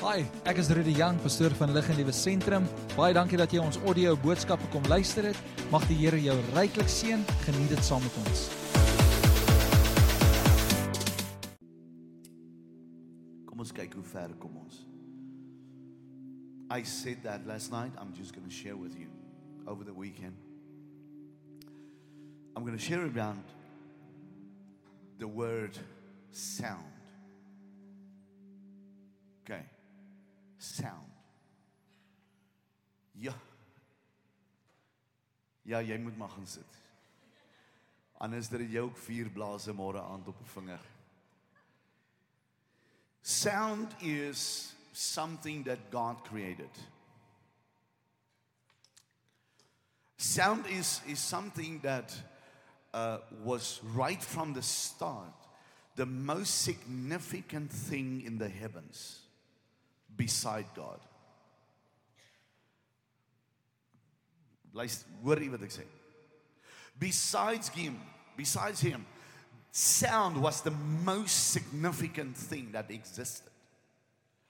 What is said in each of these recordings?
Hi, ek is Rudy Jang, pastoor van Lig en Liewe Sentrum. Baie dankie dat jy ons audio boodskappe kom luister het. Mag die Here jou ryklik seën. Geniet dit saam met ons. Kom ons kyk hoe ver kom ons. I said that last night. I'm just going to share with you over the weekend. I'm going to share around the word sound. Okay. Sound. Ja. Ja, jy moet maar gaan sit. Anders dat jy ook vier blaase môre aand op 'n vinger. Sound is something that God created. Sound is, is something that uh, was right from the start the most significant thing in the heavens beside God. Luister, hoor wat ek sê? Besides him, besides him, sound was the most significant thing that existed.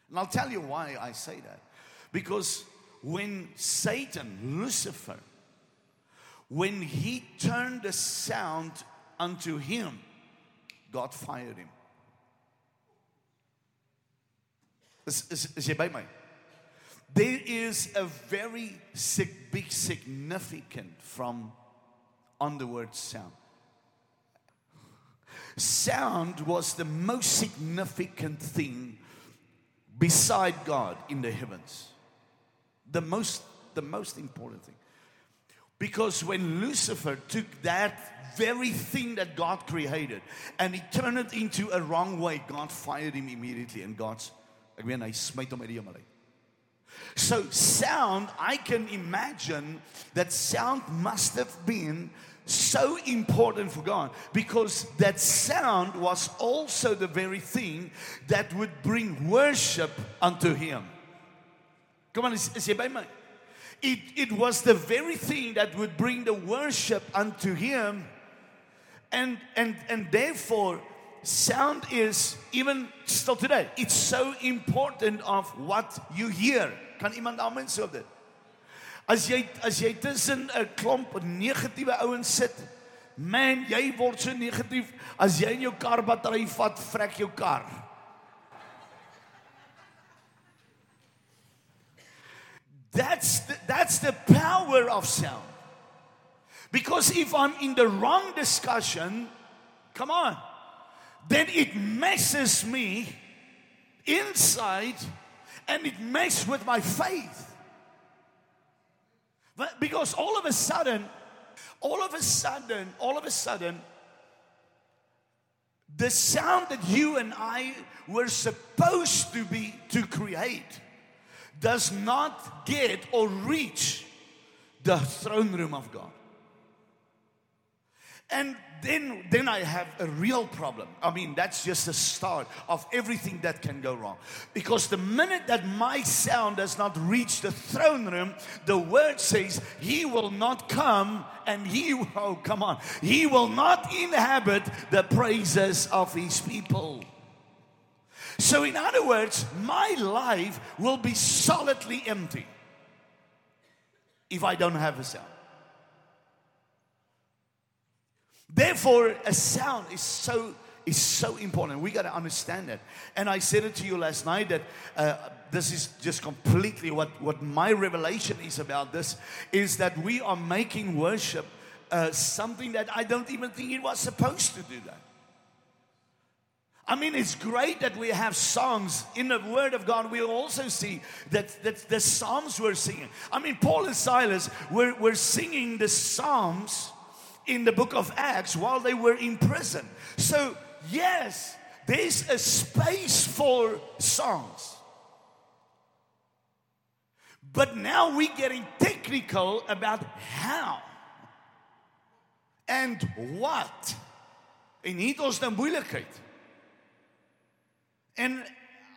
And I'll tell you why I say that. Because when Satan, Lucifer, when he turned the sound unto him, God fired him. Jy by my? There is a very sig- big significant from on the word sound. Sound was the most significant thing beside God in the heavens. The most the most important thing. Because when Lucifer took that very thing that God created and he turned it into a wrong way, God fired him immediately and God's ek meen hy smyt hom uit die hemel uit. So sound, I can imagine that sound must have been so important for God because that sound was also the very thing that would bring worship unto him. Come on, is, is jy by my? It, it was the very thing that would bring the worship unto him. And, and, and therefore, sound is, even still today, it's so important of what you hear. Kan iemand amen sê op dit? As jy as jy tussen 'n klomp negatiewe ouens sit, man, jy word so negatief as jy in jou kar battery vat, vrek jou kar. That's the, that's the power of sound. Because if I'm in the wrong discussion, come on, then it messes me inside and it messes with my faith. But because all of a sudden, all of a sudden, all of a sudden, the sound that you and I were supposed to be to create does not get or reach the throne room of God. And then, then I have a real problem. I mean, that's just the start of everything that can go wrong. Because the minute that my sound does not reach the throne room, the word says, He will not come and He, oh, come on, He will not inhabit the praises of His people. So, in other words, my life will be solidly empty if I don't have a sound. Therefore, a sound is so is so important. We got to understand that. And I said it to you last night that uh, this is just completely what what my revelation is about. This is that we are making worship uh, something that I don't even think it was supposed to do that. I mean, it's great that we have songs in the Word of God. We also see that, that the Psalms we're singing. I mean, Paul and Silas were, were singing the Psalms in the book of Acts while they were in prison. So, yes, there's a space for songs. But now we're getting technical about how and what. En hier het. And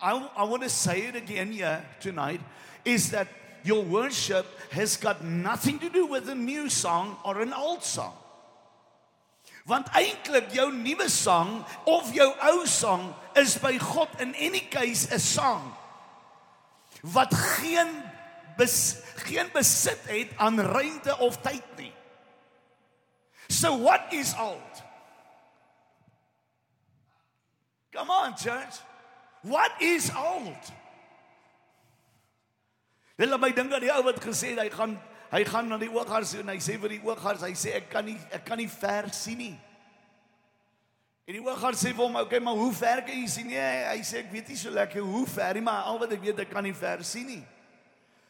I, I want to say it again here tonight is that your worship has got nothing to do with a new song or an old song. Want eintlik jou nuwe sang of jou ou sang is by God in any case 'n sang. wat geen bes, geen besit het aan ruimte of tyd nie. So what is old? Come on church. What is old? Hulle my dink dat die ou wat gesê het hy gaan hy gaan na die oogarts en hy sê vir die oogarts hy sê ek kan nie ek kan nie ver sien nie. En die oogarts sê vir hom, "Oké, okay, maar hoe ver kan jy sien?" Nee, hy sê ek weet nie so lekker hoe ver nie, maar al wat ek weet ek kan nie ver sien nie.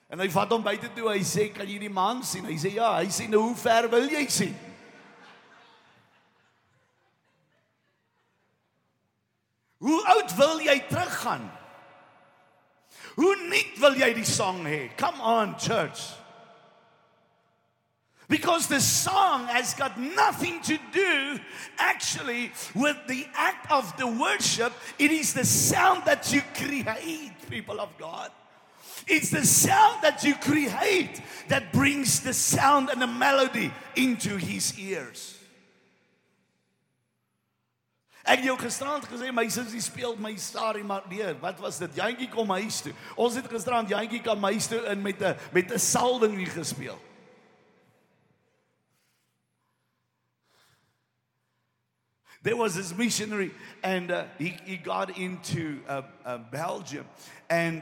En hy vat hom buite toe. Hy sê, "Kan jy die maan sien?" Hy sê, "Ja." Hy sê, "Nou hoe ver wil jy sien?" Hoe oud wil jy teruggaan? Hoe nuut wil jy die song hê? Come on, church. Because the song has got nothing to do actually with the act of the worship. It is the sound that you create, people of God. It's the sound that you create that brings the sound and the melody into his ears. Ek het jou gisterand gesê my sussie speel my storie maar nee, wat was dit? Jantjie kom huis toe. Ons het gisterand Jantjie kom huis toe in met 'n met 'n salwing hier gespeel. There was this missionary, and uh, he, he got into uh, uh, Belgium. And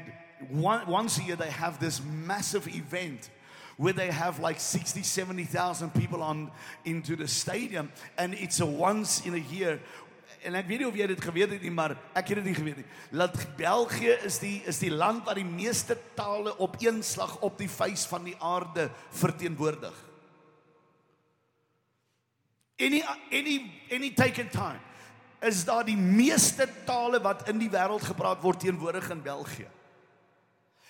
one, once a year, they have this massive event where they have like 60, 70,000 people on into the stadium. And it's a once in a year. En ek weet nie of jy dit geweet het nie, maar ek het dit nie geweet nie. Dat België is die is die land wat die meeste tale op een slag op die vuis van die aarde verteenwoordig. Any any any taken time is daar die meeste tale wat in die wêreld gepraat word teenwoordig in België.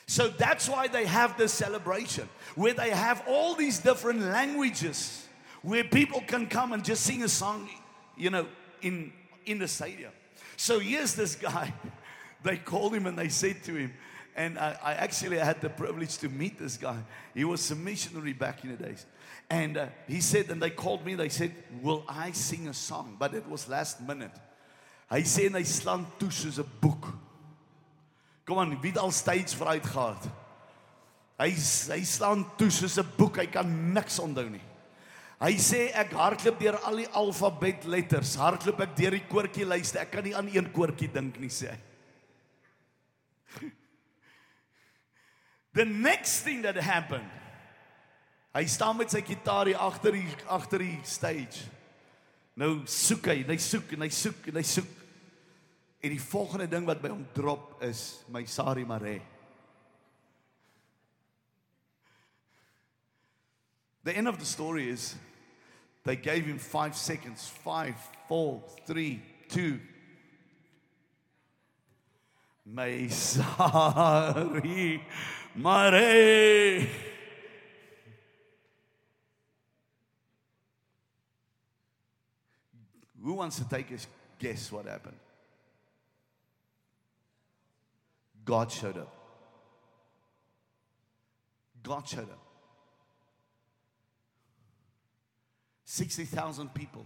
So that's why they have this celebration where they have all these different languages where people can come and just sing a song, you know, in in the stadium. So here's this guy. They called him and they said to him, and I, I actually had the privilege to meet this guy. He was a missionary back in the days. And uh, he said, and they called me, they said, Will I sing a song? But it was last minute. Hy sê en hy slaan toe soos 'n boek. Kom aan, wie het al stage vooruit gehad? Hy hy slaan toe soos 'n boek. Hy kan niks onthou nie. Hy sê ek hardloop deur al die alfabet letters. Hardloop ek deur die koortjie lyste. Ek kan nie aan een koortjie dink nie sê. The next thing that happened. Hy staan met sy gitaar hier agter die agter die stage. Nou soek hy, hy soek en hy soek en hy soek. En die volgende ding wat by hom drop is my Sari Mare. The end of the story is they gave him 5 seconds. 5 4 3 2 My Sari Mare. Who wants to take a guess what happened? God showed up. God showed up. 60,000 people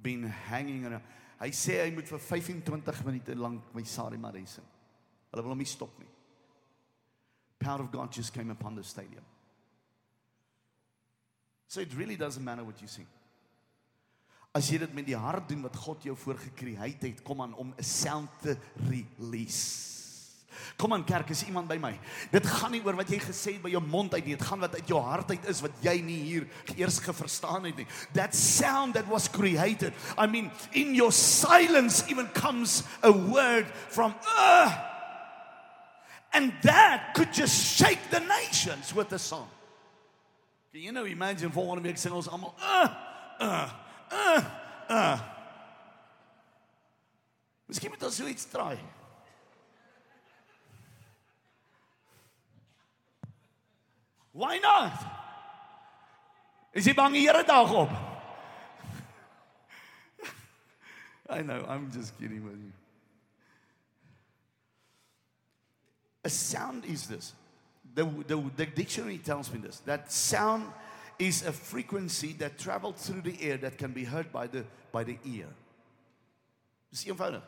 been hanging around. Hy sê hy moet vir 25 minute lank my Sari Marie sing. Hulle wil hom nie stop nie. Power of God just came upon the stadium. So it really doesn't matter what you sing. As jy dit met die hart doen wat God jou voorgekreë het, kom aan om 'n sound te release. Kom aan kerk, is iemand by my. Dit gaan nie oor wat jy gesê het by jou mond uit nie, dit gaan wat uit jou hart uit is wat jy nie hier eers geverstaan het nie. That sound that was created. I mean, in your silence even comes a word from uh, and that could just shake the nations with the song. Can you know imagine volgende week sing ons almal uh uh uh uh. Miskien moet ons so iets try. Why not? Is jy bang die Here dag op? I know, I'm just kidding with you. A sound is this. The, the, the dictionary tells me this that sound is a frequency that travels through the air that can be heard by the, by the ear. Dis eenvoudig.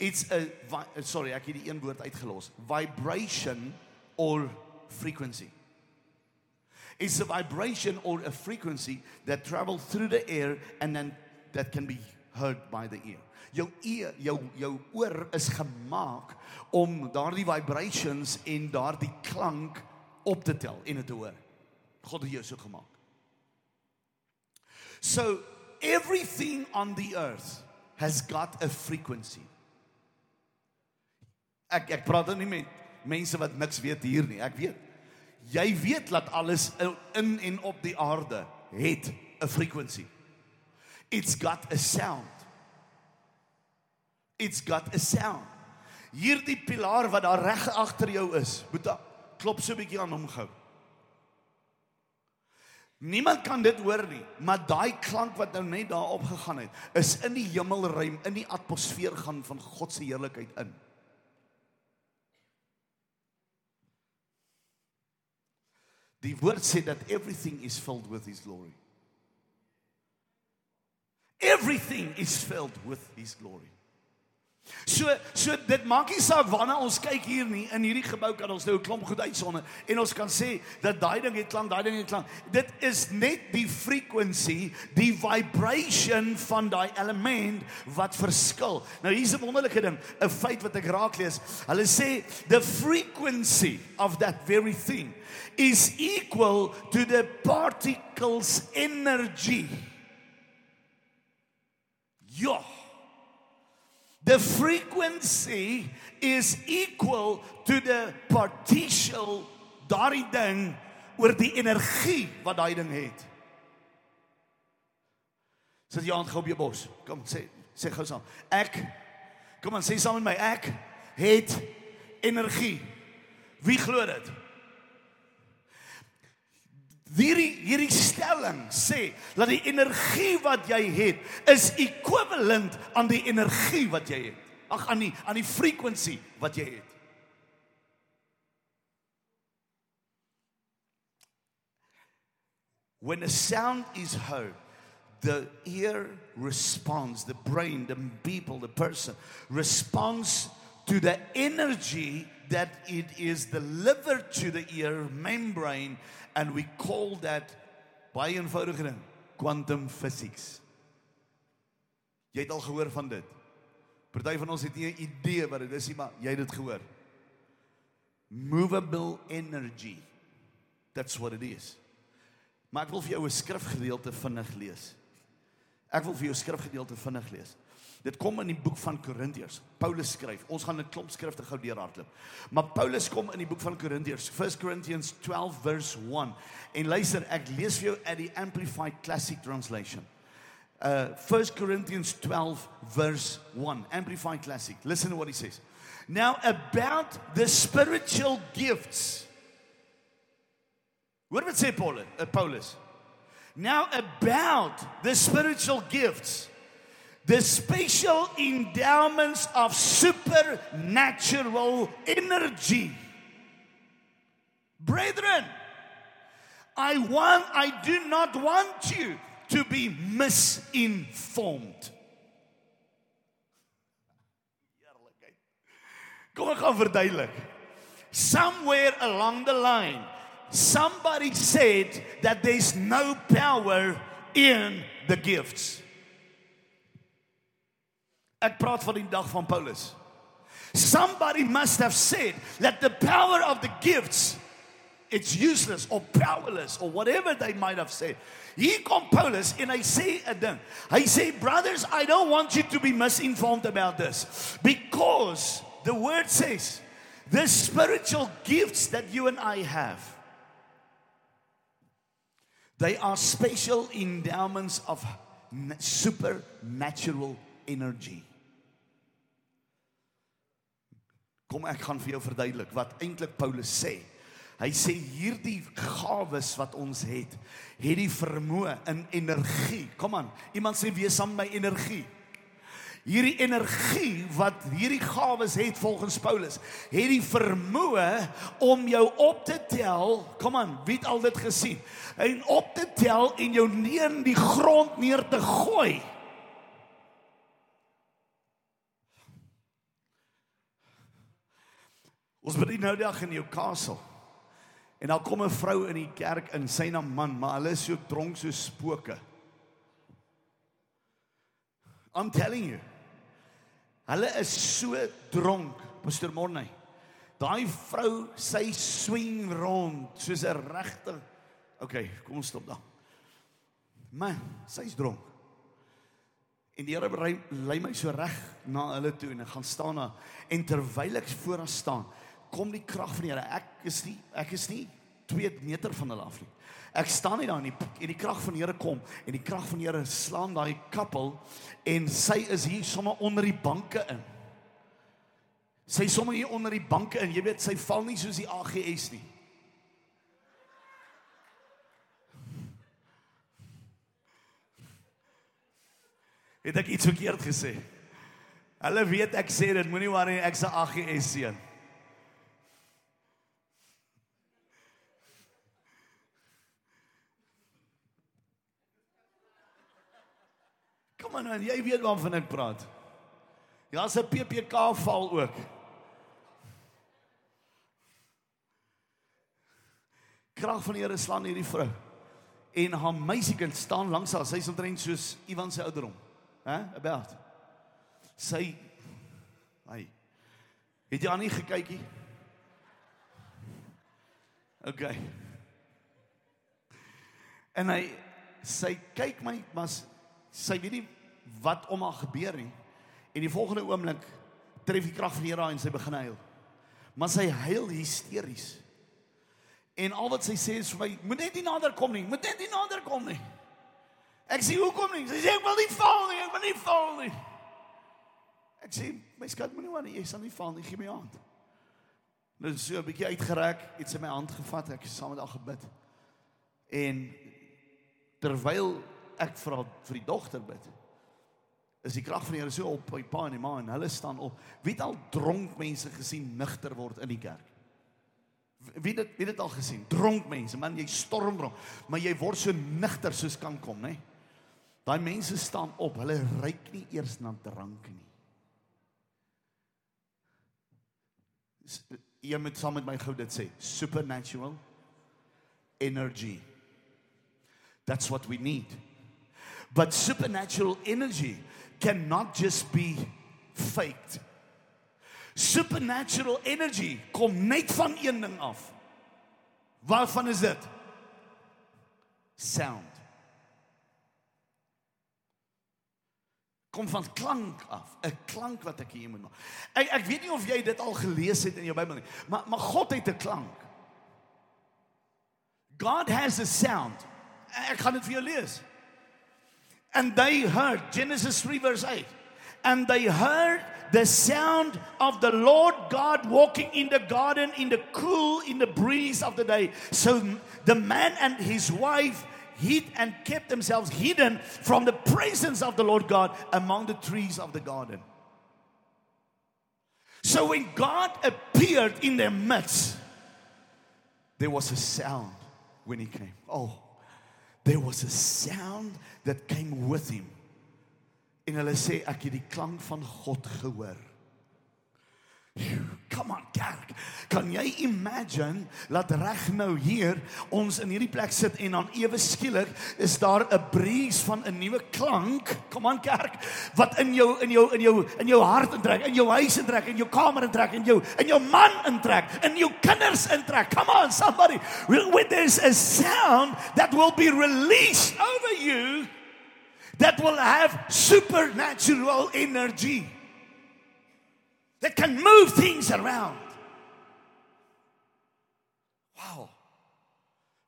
It's a vi- sorry, ek het die een woord uitgelos. Vibration or frequency. It's a vibration or a frequency that travels through the air and then that can be heard by the ear. Jou ear, jou jou oor is gemaak om daardie vibrations en daardie klank op te tel en dit te hoor. God het jou so gemaak. So everything on the earth has got a frequency. Ek ek praat nou nie met mense wat niks weet hier nie. Ek weet. Jy weet dat alles in en op die aarde het 'n frequency. It's got a sound. It's got a sound. Hierdie pilaar wat daar reg agter jou is, moet klop so 'n bietjie aan hom gou. Niemand kan dit hoor nie, maar daai klank wat nou net daar opgegaan het, is in die hemelruim, in die atmosfeer gaan van God se heerlikheid in. Die woord sê dat everything is filled with his glory. Everything is filled with his glory. So so dit maak nie saak waarna ons kyk hier nie in hierdie gebou kan ons nou 'n klomp goed uitsonde en ons kan sê dat daai ding het klank, daai ding het klank. Dit is net die frequency, die vibration van daai element wat verskil. Nou hier's 'n wonderlike ding, 'n feit wat ek raak lees. Hulle sê the frequency of that very thing is equal to the particles energy. Ja. The frequency is equal to the partial daardie ding oor die energie wat daai ding het. Sit jy aan gou op jou bos. Kom sê sê gou saam. Ek kom aan sê saam met my ek het energie. Wie glo dit? Hierdie hierdie stelling sê dat die energie wat jy het is ekwivalent aan die energie wat jy het. Ag aan die aan die frekwensie wat jy het. When a sound is heard, the ear responds, the brain, the people, the person responds to the energy that it is delivered to the ear membrane and we call that baie eenvoudige ding quantum physics. Jy het al gehoor van dit. Party van ons het nie 'n idee wat dit is nie, maar jy het dit gehoor. Movable energy. That's what it is. Maar ek wil vir jou 'n skrifgedeelte vinnig lees. Ek wil vir jou 'n skrifgedeelte vinnig lees. Dit kom in die boek van Korintiërs. Paulus skryf. Ons gaan 'n klomp skrifte gou deurhardloop. Maar Paulus kom in die boek van Korintiërs, 1 Corinthians 12 verse 1. En luister, ek lees vir jou uit die Amplified Classic Translation. Uh 1 Corinthians 12 verse 1, Amplified Classic. Listen to what he says. Now about the spiritual gifts. What did it say Paul, uh, Paulus? Now about the spiritual gifts the special endowments of supernatural energy. Brethren, I want I do not want you to be misinformed. Somewhere along the line, somebody said that there's no power in the gifts. Ek praat van die dag van Paulus. Somebody must have said that the power of the gifts it's useless or powerless or whatever they might have said. Hier kom Paulus en hy sê 'n ding. Hy sê brothers, I don't want you to be misinformed about this because the word says the spiritual gifts that you and I have they are special endowments of supernatural energy. Kom ek gaan vir jou verduidelik wat eintlik Paulus sê. Hy sê hierdie gawes wat ons het, het die vermoë in energie. Kom aan, iemand sê wees saam my energie. Hierdie energie wat hierdie gawes het volgens Paulus, het die vermoë om jou op te tel. Kom aan, wie het al dit gesien? En op te tel en jou neer in die grond neer te gooi. Ons bid nou dag in jou kasel. En dan kom 'n vrou in die kerk in sy naam man, maar hulle is so dronk so spooke. I'm telling you. Hulle is so dronk, Pastor Morney. Daai vrou, sy swing rond soos 'n regte Okay, kom ons stop dan. Man, sy's dronk. En die Here lei my so reg na hulle toe en ek gaan staan daar en terwyl ek voor haar staan, kom die krag van die Here. Ek is nie ek is nie 2 meter van hulle af nie. Ek staan net daar en die en die krag van die Here kom en die krag van die Here slaan daai kappel en sy is hier sommer onder die banke in. Sy is sommer hier onder die banke in. Jy weet, sy val nie soos die AGS nie. Het ek iets verkeerd gesê? Hulle weet ek sê dit, moenie worry, ek se AGS seun. Kom aan, man, jy weet waarvan ek praat. Daar's 'n PPK val ook. Krag van die Here slaan hierdie vrou. En haar meisiekind staan langs haar. Sy's omtrent soos Ivan se ouderdom. Hè? About. Sy hy het jy aan nie gekykie? OK. En hy sy kyk my maar sy weet nie wat om haar gebeur nie. En die volgende oomblik tref die krag van die Here en sy begin huil. Maar sy huil hysteries. En al wat sy sê is vir my, moet net nie nader kom nie, moet net nie nader kom nie. Ek sê hoekom nie? Sy sê ek wil nie val nie, ek wil nie val nie. Ek sê my skat moenie maar jy sal nie val nie, gee my hand. Nou so 'n bietjie uitgereik, iets in my hand gevat, ek het saam met haar gebid. En terwyl ek vir haar vir die dogter bid, is die krag van die Here so op by pa en die ma en hulle staan op. Wie het al dronk mense gesien nigter word in die kerk? Wie het wie het al gesien? Dronk mense, man, jy storm dronk, maar jy word so nigter soos kan kom, né? Nee? Daai mense staan op, hulle ruik nie eers na drank nie. Jy moet saam met my gou dit sê, supernatural energy. That's what we need. But supernatural energy cannot just be faked. Supernatural energy kom net van een ding af. Waarvan is dit? Sound. kom van klank af, 'n klank wat ek hier moet maak. Ek ek weet nie of jy dit al gelees het in jou Bybel nie, maar maar God het 'n klank. God has a sound. Ek gaan dit vir jou lees. And they heard Genesis 3 verse 8. And they heard the sound of the Lord God walking in the garden in the cool in the breeze of the day. So the man and his wife hid and kept themselves hidden from the presence of the Lord God among the trees of the garden. So when God appeared in their midst, there was a sound when he came. Oh, there was a sound that came with him. En hulle sê ek het die klank van God gehoor. Come on kerk. Kan jy imagine dat reg nou hier ons in hierdie plek sit en dan ewe skielik is daar 'n breeze van 'n nuwe klank. Come on kerk. Wat in jou in jou in jou in jou hart intrek, in jou huis intrek, in jou kamer intrek, in jou in jou man intrek, in jou kinders intrek. Come on somebody. When there's a sound that will be released over you that will have supernatural energy that can move things around. Wow.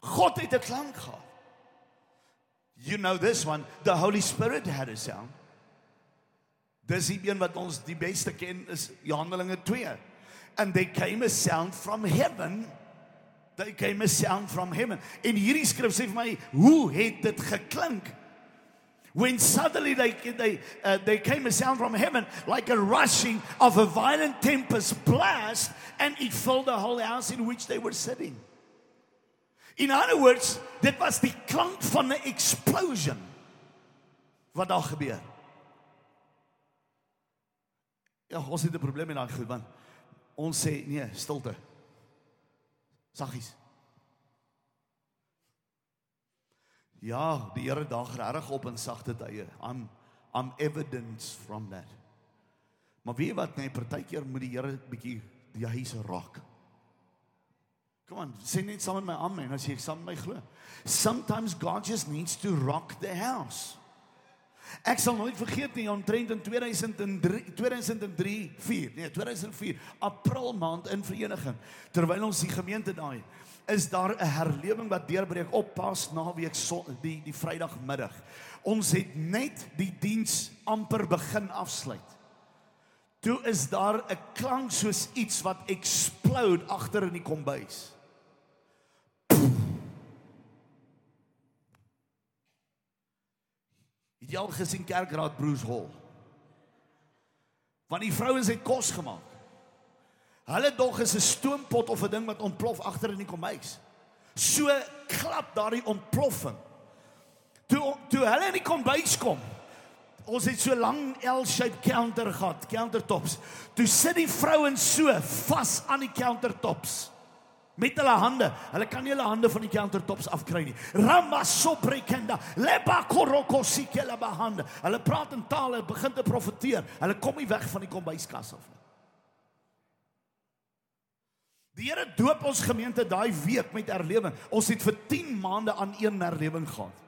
God het 'n klank gehad. You know this one, the Holy Spirit had a sound. Dis die een wat ons die beste ken is Handelinge 2. And they came a sound from heaven. They came a sound from heaven. En hierdie skrif sê vir my, hoe het dit geklink? When suddenly they, they, uh, they came a sound from heaven like a rushing of a violent tempest blast, and it filled the whole house in which they were sitting. In other words, dit was die klank van 'n explosion wat daar gebeur. Ja, ons het 'n probleem met daai goed want Ons sê nee, stilte. Saggies. Ja, die Here daag regtig op in sagte tye. I'm I'm evidence from that. Maar weet wat, nee, partykeer moet die Here bietjie die huis raak. Kom aan, sê net saam met my amen as jy saam met my glo. Sometimes God just needs to rock the house. Ek sal nooit vergeet nie omtrent in 2003 2003 4 nee 2004 April maand in vereniging terwyl ons die gemeente daai is daar 'n herlewing wat deurbreek op Pas naweek so, die die Vrydagmiddag. Ons het net die diens amper begin afsluit. Toe is daar 'n klank soos iets wat explode agter in die kombuis. Het jy al gesien kerkraad Bruce Hall? Want die vrouens het kos gemaak. Hulle dog is 'n stoompot of 'n ding wat ontplof agter in die kombuis. So klap daardie ontploffing. Toe toe hulle in die kombuis kom. Ons het so lang L-shaped counter gehad, countertops. Toe sit die vrouens so vas aan die countertops met hulle hande. Hulle kan nie hulle hande van die countertops afkry nie. Ramasoprekenda, lebakorokosike bahande. Hulle praat in tale, begin te profeteer. Hulle kom nie weg van die kombuiskas af. Die Here doop ons gemeente daai week met herlewing. Ons het vir 10 maande aan een herlewing gehad.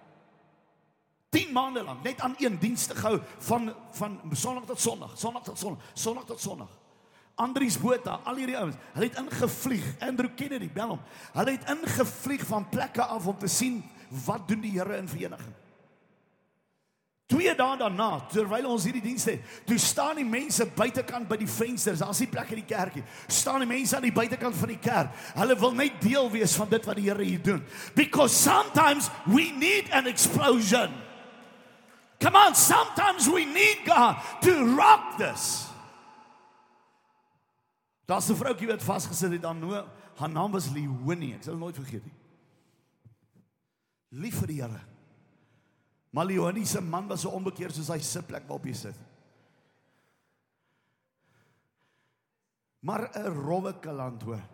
10 maande lank net aan een diens te gehou van van Sondag tot Sondag, Sondag tot Sondag, Sondag tot Sondag. Andries Botha, al hierdie ouens, hulle het ingevlieg. Andrew Kennedy, bel hom. Hulle het ingevlieg van plekke af om te sien wat doen die Here in vereniging. Twee dae daarna, terwyl ons hierdie diens het, toe staan die mense buitekant by die vensters. Daar's nie plek in die kerkie. Staan die mense aan die buitekant van die kerk. Hulle wil net deel wees van dit wat die Here hier doen. Because sometimes we need an explosion. Come on, sometimes we need God to rock this. Daar's 'n vroutjie wat vasgesit het aan nou, haar naam was Leonie. Ek sal nooit vergeet nie. Lief vir die Here. Maar Leonie se man was so onbekeerd soos hy sitplek waarop hy sit. Maar 'n rowwe kaland hoor.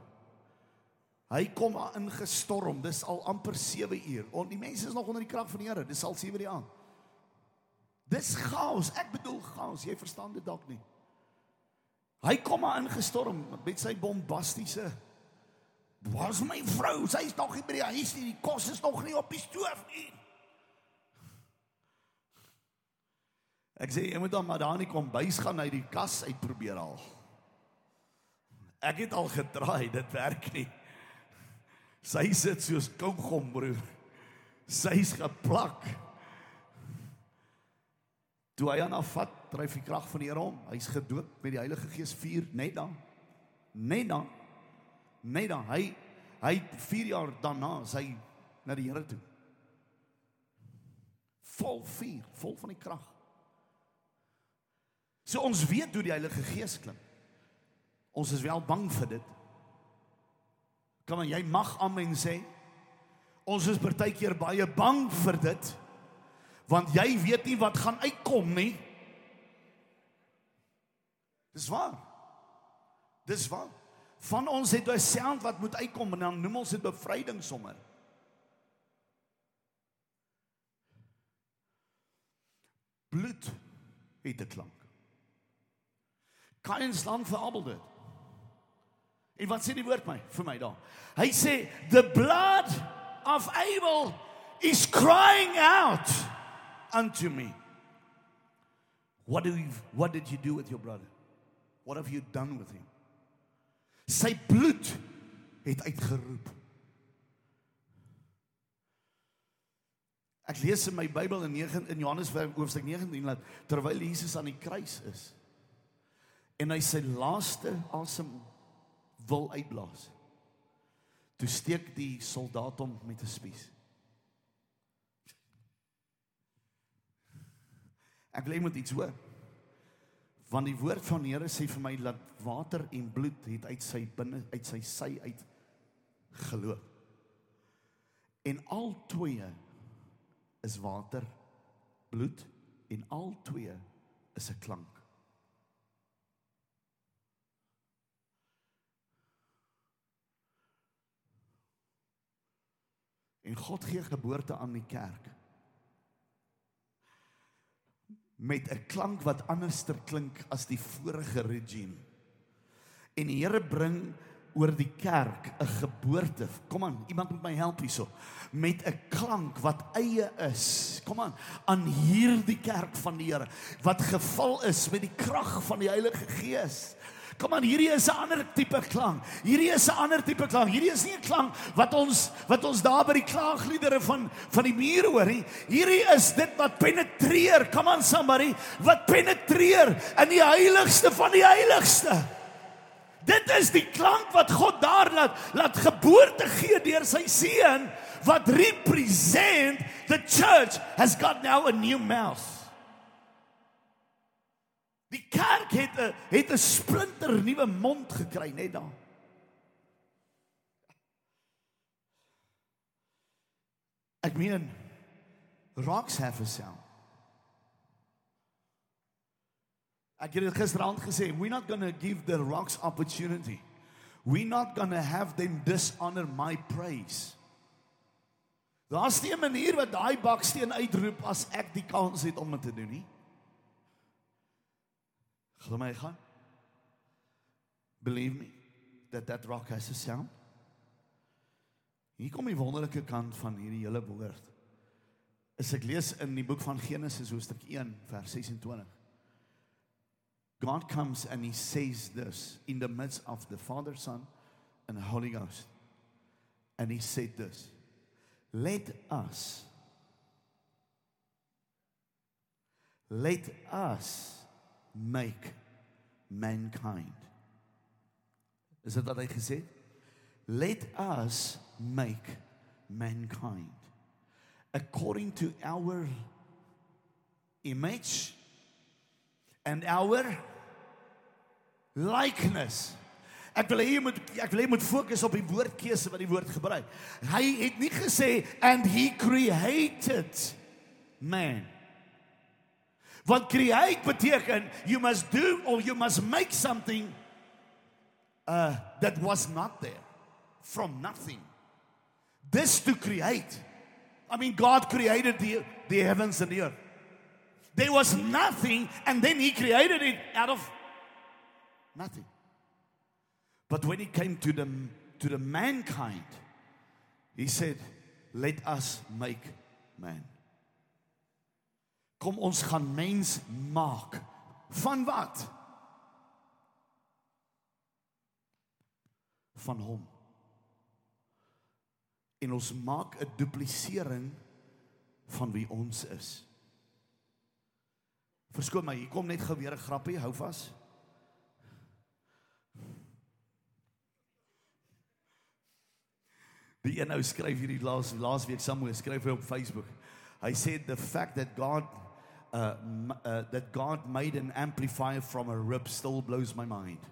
Hy kom daar ingestorm. Dis al amper 7 uur. En die mense is nog onder die krag van die Here. Dis al 7 die aand. Dis chaos. Ek bedoel chaos. Jy verstaan dit dalk nie. Hy kom maar ingestorm met sy bombastiese Waar's my vrou? Sy is nog nie by die huis nie. Die kos is nog nie op die stoof nie. Ek sê jy moet dan maar daar nie kom bys gaan uit die kas uit probeer al. Ek het al getraai, dit werk nie. Sy sit soos kougom broer. Sy's geplak. Toe hy aan afvat, dryf die krag van die Here om. Hy's gedoop met die Heilige Gees vuur net dan. Net dan. Net dan. Hy hy 4 jaar daarna sy na die Here toe. Vol vuur, vol van die krag. So ons weet hoe die Heilige Gees klink. Ons is wel bang vir dit. Kom aan, jy mag amen sê. Ons is partykeer baie bang vir dit. Want jy weet nie wat gaan uitkom nie. Dis waar. Dis waar. Van ons het 'n sound wat moet uitkom en dan noem ons dit bevryding sommer. Bloed het 'n klank. Kain staan vir Abel dit. En wat sê die woord my vir my daar? Hy sê the blood of Abel is crying out unto me. What do you what did you do with your brother? What have you done with him? Sy bloed het uitgeroep. Ek lees in my Bybel in 9 in Johannes hoofstuk 19 dat terwyl Jesus aan die kruis is en hy sy laaste asem wil uitblaas. Toe steek die soldaat hom met 'n spies. Ek wil net iets hoor. Want die woord van die Here sê vir my dat water en bloed het uit sy binne uit sy sy uit geloop. En al twee is water, bloed en al twee is 'n klank. En God gee geboorte aan die kerk. Met 'n klank wat anderster klink as die vorige regime. En die Here bring oor die kerk 'n geboorte. Kom aan, iemand moet my help hierso. Met 'n klank wat eie is. Kom aan, aan hierdie kerk van die Here wat gevul is met die krag van die Heilige Gees. Kom aan, hierdie is 'n ander tipe klank. Hierdie is 'n ander tipe klank. Hierdie is nie 'n klank wat ons wat ons daar by die klaagliedere van van die mure hoor nie. Hierdie is dit wat penetreer. Kom aan somebody, wat penetreer in die heiligste van die heiligste. Dit is die klank wat God daar laat laat geboorte gee deur sy seun wat represent the church has got now a new mouth. Die kerk het 'n het 'n splinter nuwe mond gekry net daar. Ek meen rocks have a sound. Ek het dit gisteraand gesê, we're not going to give the rocks opportunity. We're not going to have them dishonor my praise. Daar's nie 'n manier wat daai baksteen uitroep as ek die kans het om dit te doen nie. Glo my gaan. Believe me that that rock has a sound. Hier kom die wonderlike kant van hierdie hele woord. As ek lees in die boek van Genesis hoofstuk 1 vers 26. God comes and he says this in the midst of the Father, Son, and Holy Ghost. And he said this Let us, let us make mankind. Is dit wat hy gesê het? Let us make mankind according to our image and our likeness. Ek wil hê jy moet ek wil hê jy moet fokus op die woordkeuse wat die woord gebruik. Hy het nie gesê and he created man. Wat create beteken you must do or you must make something uh that was not there from nothing. This to create. I mean God created the the heavens and the earth. There was nothing and then he created it out of nothing. But when it came to the to the mankind he said let us make man. Kom ons gaan mens maak. Van wat? Van hom. En ons maak 'n duplisering van wie ons is. Verskoon my, hier kom net gou weer 'n grappie, hou vas. Die een nou skryf hierdie laas laas week somewhere skryf hy op Facebook. Hy sê the fact that God uh, uh that God made an amplifier from a rib still blows my mind.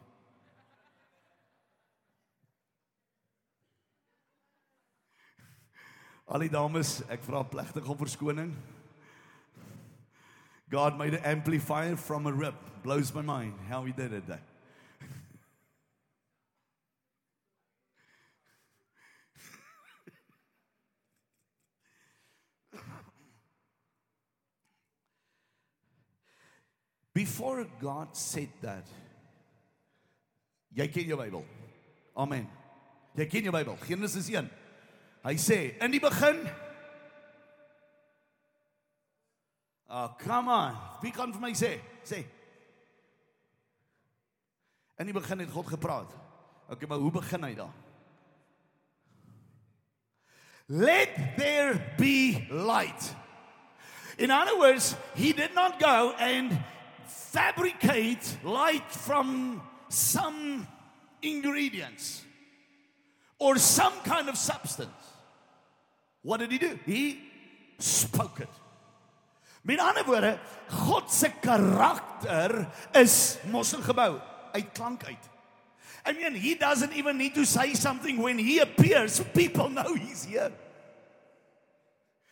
Al die dames, ek vra plegtig om verskoning. God made an amplifier from a rib. Blows my mind how he did it. That. Before God said that, jy ken jou Bybel. Amen. Jy ken jou Bybel. Genesis 1. Hy sê in die begin Ah, oh, come on. Wie kan vir my sê? Sê. In die begin het God gepraat. Okay, maar hoe begin hy dan? Let there be light. In other words, he did not go and fabricate light from some ingredients or some kind of substance. What did he do? He spoke it. Met ander woorde, God se karakter is mos gebou uit klank uit. I mean, he doesn't even need to say something when he appears, people know he's here.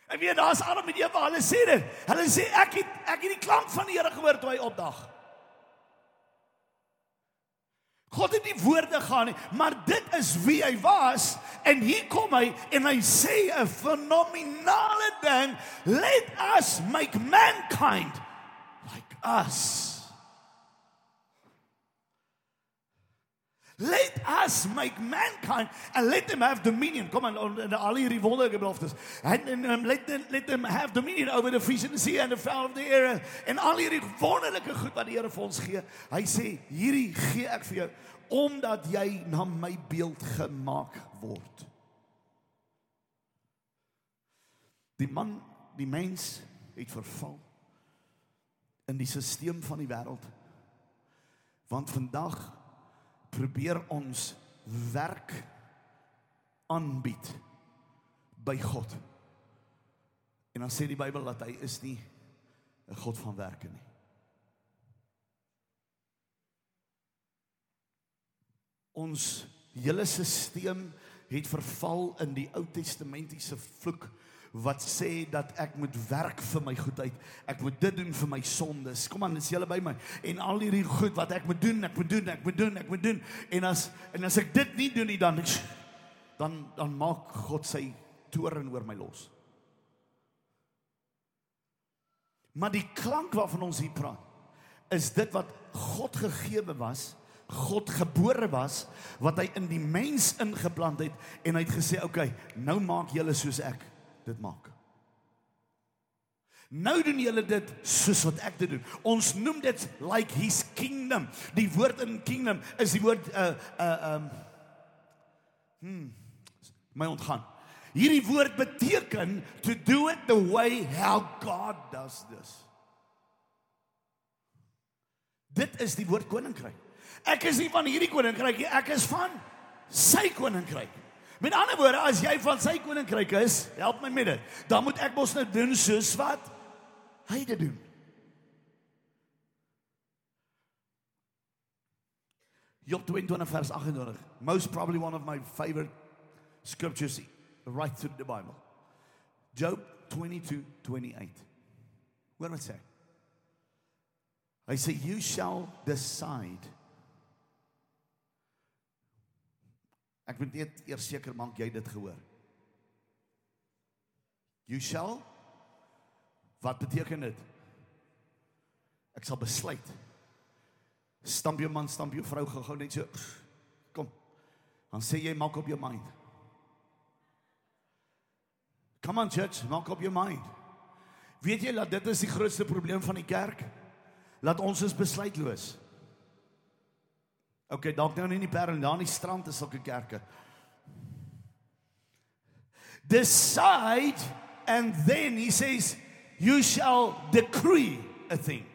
En weer daar's Adam en Eva, hulle sê dit. Hulle sê ek het ek het die klank van die Here gehoor toe hy opdag. God het nie woorde gaan nie, maar dit is wie hy was En hier kom hy en hy sê 'n fenominale ding, let us make mankind like us. Let us make mankind and let them have dominion. Kom aan, en al hierdie wonderlike beloftes. And, and um, let them let them have dominion over the fish in the sea and the fowl of the air. En al hierdie wonderlike goed wat die Here vir ons gee. Hy sê, hierdie gee ek vir jou omdat jy na my beeld gemaak word. Die man, die mens het verval in die stelsel van die wêreld. Want vandag probeer ons werk aanbied by God. En dan sê die Bybel dat hy is nie 'n God van werke nie. Ons hele stelsel het verval in die Ou Testamentiese vloek wat sê dat ek moet werk vir my goedheid. Ek moet dit doen vir my sondes. Kom aan, is julle by my? En al hierdie goed wat ek moet doen, ek moet doen, ek moet doen, ek moet doen. En as en as ek dit nie doen nie dan dan dan maak God sy toorn oor my los. Maar die klank waarvan ons hier praat, is dit wat God gegeewe was, God gebore was, wat hy in die mens ingeplant het en hy het gesê, "Oké, okay, nou maak julle soos ek." Dit maak. Nou doen julle dit soos wat ek dit doen. Ons noem dit like his kingdom. Die woord in kingdom is die woord uh uh um hm my ontgaan. Hierdie woord beteken to do it the way how God does this. Dit is die woord koninkryk. Ek is nie van hierdie koninkryk nie, ek is van sy koninkryk. Met ander woorde, as jy van sy koninkryk is, help my met dit. Dan moet ek mos nou doen soos wat hy dit doen. Job 22 vers 28. Most probably one of my favorite scriptures right through the Bible. Job 22:28. What does it say? I say you shall decide Ek moet net eers seker maak jy dit gehoor. You shall Wat beteken dit? Ek sal besluit. Stamp jou man, stamp jou vrou gou-gou net so. Kom. Dan sê jy maak op jou mind. Come on church, maak op jou mind. Weet jy dat dit is die grootste probleem van die kerk? Laat ons is besluitloos. Okay, dalk nou nie in die Parel, daar in die strand is sulke kerke. Decide and then he says you shall decree a thing.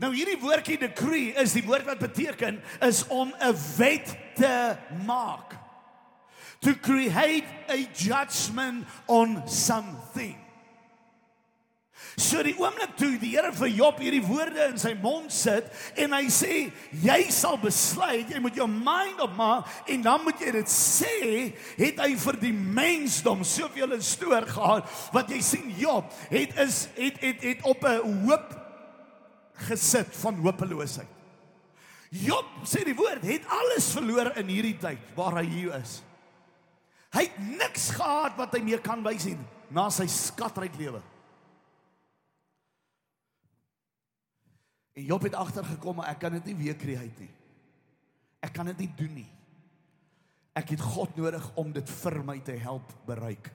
Nou hierdie woordjie decree is die woord wat beteken is om 'n wet te maak. To create a judgment on something. So die oomblik toe die Here vir Job hierdie woorde in sy mond sit en hy sê jy sal besluit, jy moet jou mind opmaak en dan moet jy dit sê, het hy vir die mensdom soveel in stoor gehad wat jy sien Job het is het het het op 'n hoop gesit van hopeloosheid. Job sê die woord het alles verloor in hierdie tyd waar hy hier is. Hy het niks gehad wat hy mee kan wys nie na sy skatryk lewe. En Job het agtergekom maar ek kan dit nie weer create nie. Ek kan dit nie doen nie. Ek het God nodig om dit vir my te help bereik.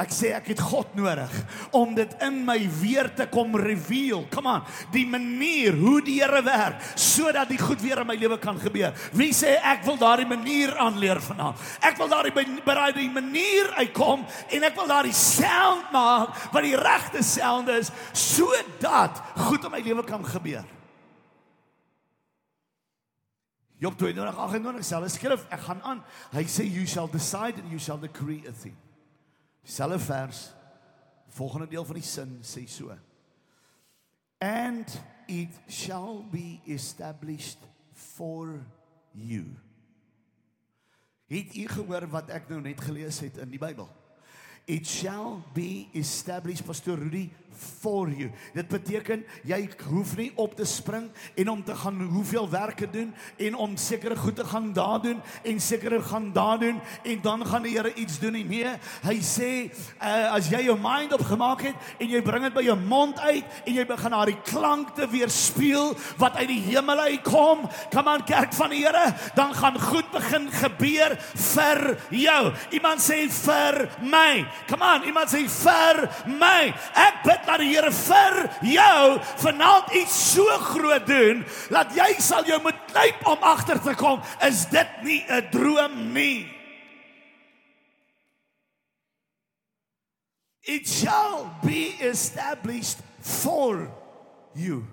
Ek sê ek het God nodig om dit in my weer te kom reveal. Come on, die manier hoe die Here werk sodat die goed weer in my lewe kan gebeur. Wie sê ek wil daardie manier aanleer vanaand? Ek wil daardie by daardie manier uitkom en ek wil daardie sound maak wat die regte sound is sodat goed in my lewe kan gebeur. Job 22:28 sê, "Skryf, ek gaan aan. Hy sê you shall decide and you shall decree a thing." Selfe vers volgende deel van die sin sê so. And it shall be established for you. Het u gehoor wat ek nou net gelees het in die Bybel? It shall be established Pastor Rudy for you. Dit beteken jy hoef nie op te spring en om te gaan hoeveel werke doen en om sekere goed te gaan daar doen en sekere gaan daar doen en dan gaan die Here iets doen nie. Nee, hy sê uh, as jy jou mind opgemaak het en jy bring dit by jou mond uit en jy begin die klank te weerspieël wat uit die hemel uitkom, kom aan kerk van die Here, dan gaan goed begin gebeur vir jou. Iemand sê vir my. Kom aan, iemand sê vir my. Ek bid dat die Here vir jou vanaand iets so groot doen dat jy sal jou moet knyp om agter te kom. Is dit nie 'n droom nie? It shall be established for you.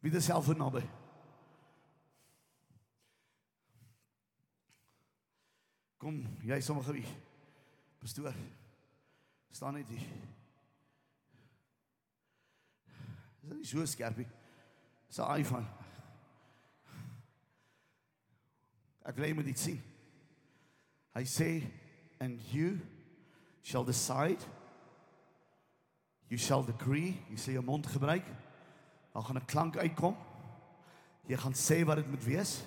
Wie dit self naby. Kom, jy sommige wie. Pastoor. staan net hier. Is dit nie so skerpie? Dis 'n iPhone. Ek wil net dit sien. Hy sê and you shall decide you shall decree, jy sê jou mond gebruik. Dan gaan 'n klank uitkom. Jy gaan sê wat dit moet wees.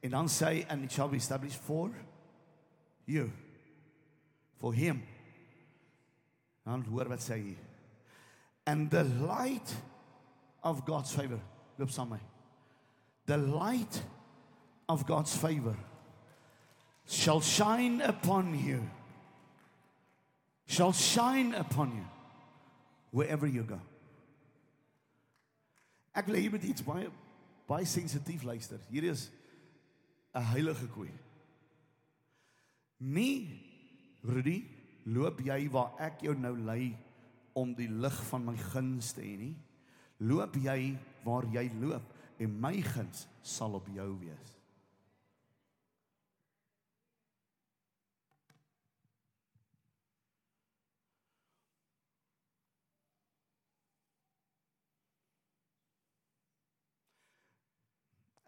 En dan sê hy and it shall be established for you for him. Dan hoor wat sê hy. And the light of God's favor. Loop saam met my. The light of God's favor shall shine upon you. Shall shine upon you wherever you go. Ek wil hier met iets baie baie sensitief luister. Hier is 'n heilige koei. Nie Rudy, loop jy waar ek jou nou lei om die lig van my guns te hê nie? Loop jy waar jy loop en my guns sal op jou wees.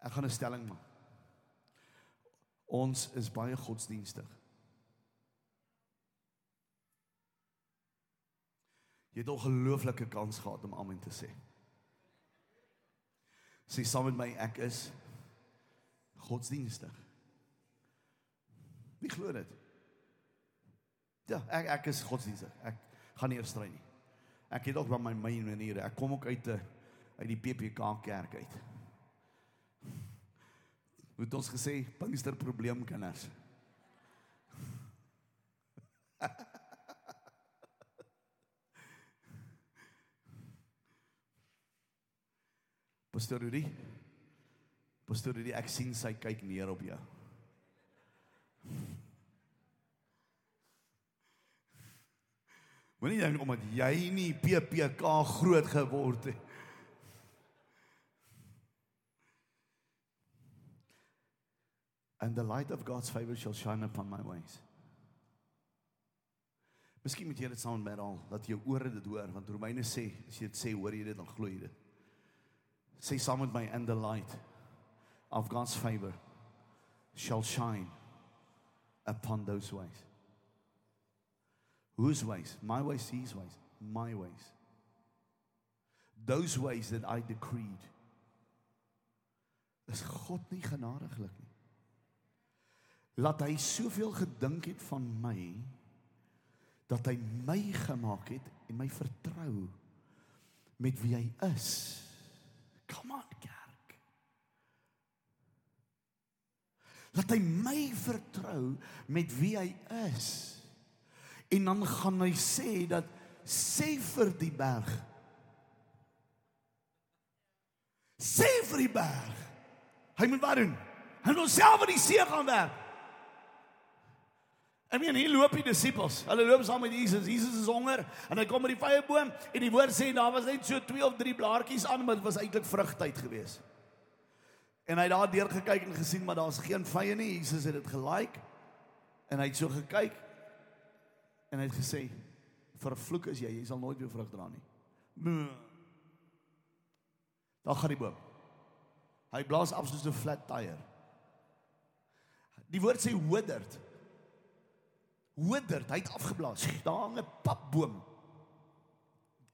Ek gaan 'n stelling maak. Ons is baie godsdienstig. Jy het 'n ongelooflike kans gehad om amen te sê. Sê saam met my ek is godsdienstig. Wie glo dit? Ja, ek ek is godsdienstig. Ek gaan nie eers stry nie. Ek het ook van my my maniere. Ek kom ook uit 'n uit die PPK kerk uit. Hoe het ons gesê Pinkster probleemkinders. Pastor Rudy. Pastor Rudy, ek sien sy kyk neer op jou. Moenie dink omdat jy nie PPK groot geword het. And the light of God's favor shall shine upon my ways. Miskien moet jy dit saam met al dat jou ore dit hoor want Romeine sê as jy dit sê hoor jy dit dan glo jy dit. Say saam met my and the light of God's favor shall shine upon those ways. Whose ways? My ways, his ways, my ways. Those ways that I decreed. Is God nie genadiglik nie? Laat hy soveel gedink het van my dat hy my gemaak het en my vertrou met wie hy is. Come on, kerk. Laat hy my vertrou met wie hy is. En dan gaan hy sê dat sê vir die berg. Sê vir die berg. Hy moet wat doen? Hy moet self in die see gaan werk. Ek meen hier loop die disippels. Hulle loop saam met Jesus. Jesus is honger en hy kom by die vyeboom en die woord sê daar was net so 2 of 3 blaartjies aan, maar dit was eintlik vrugtyd geweest. En hy het daar deur gekyk en gesien maar daar's geen vye nie. Jesus het dit gelike. En hy het so gekyk en hy het gesê: "Vervloek is jy, jy sal nooit weer vrug dra nie." Daar gaan die boom. Hy blaas af soos 'n flat tyre. Die woord sê withered. Withered, hy het afgeblaas. Daar hang 'n papboom.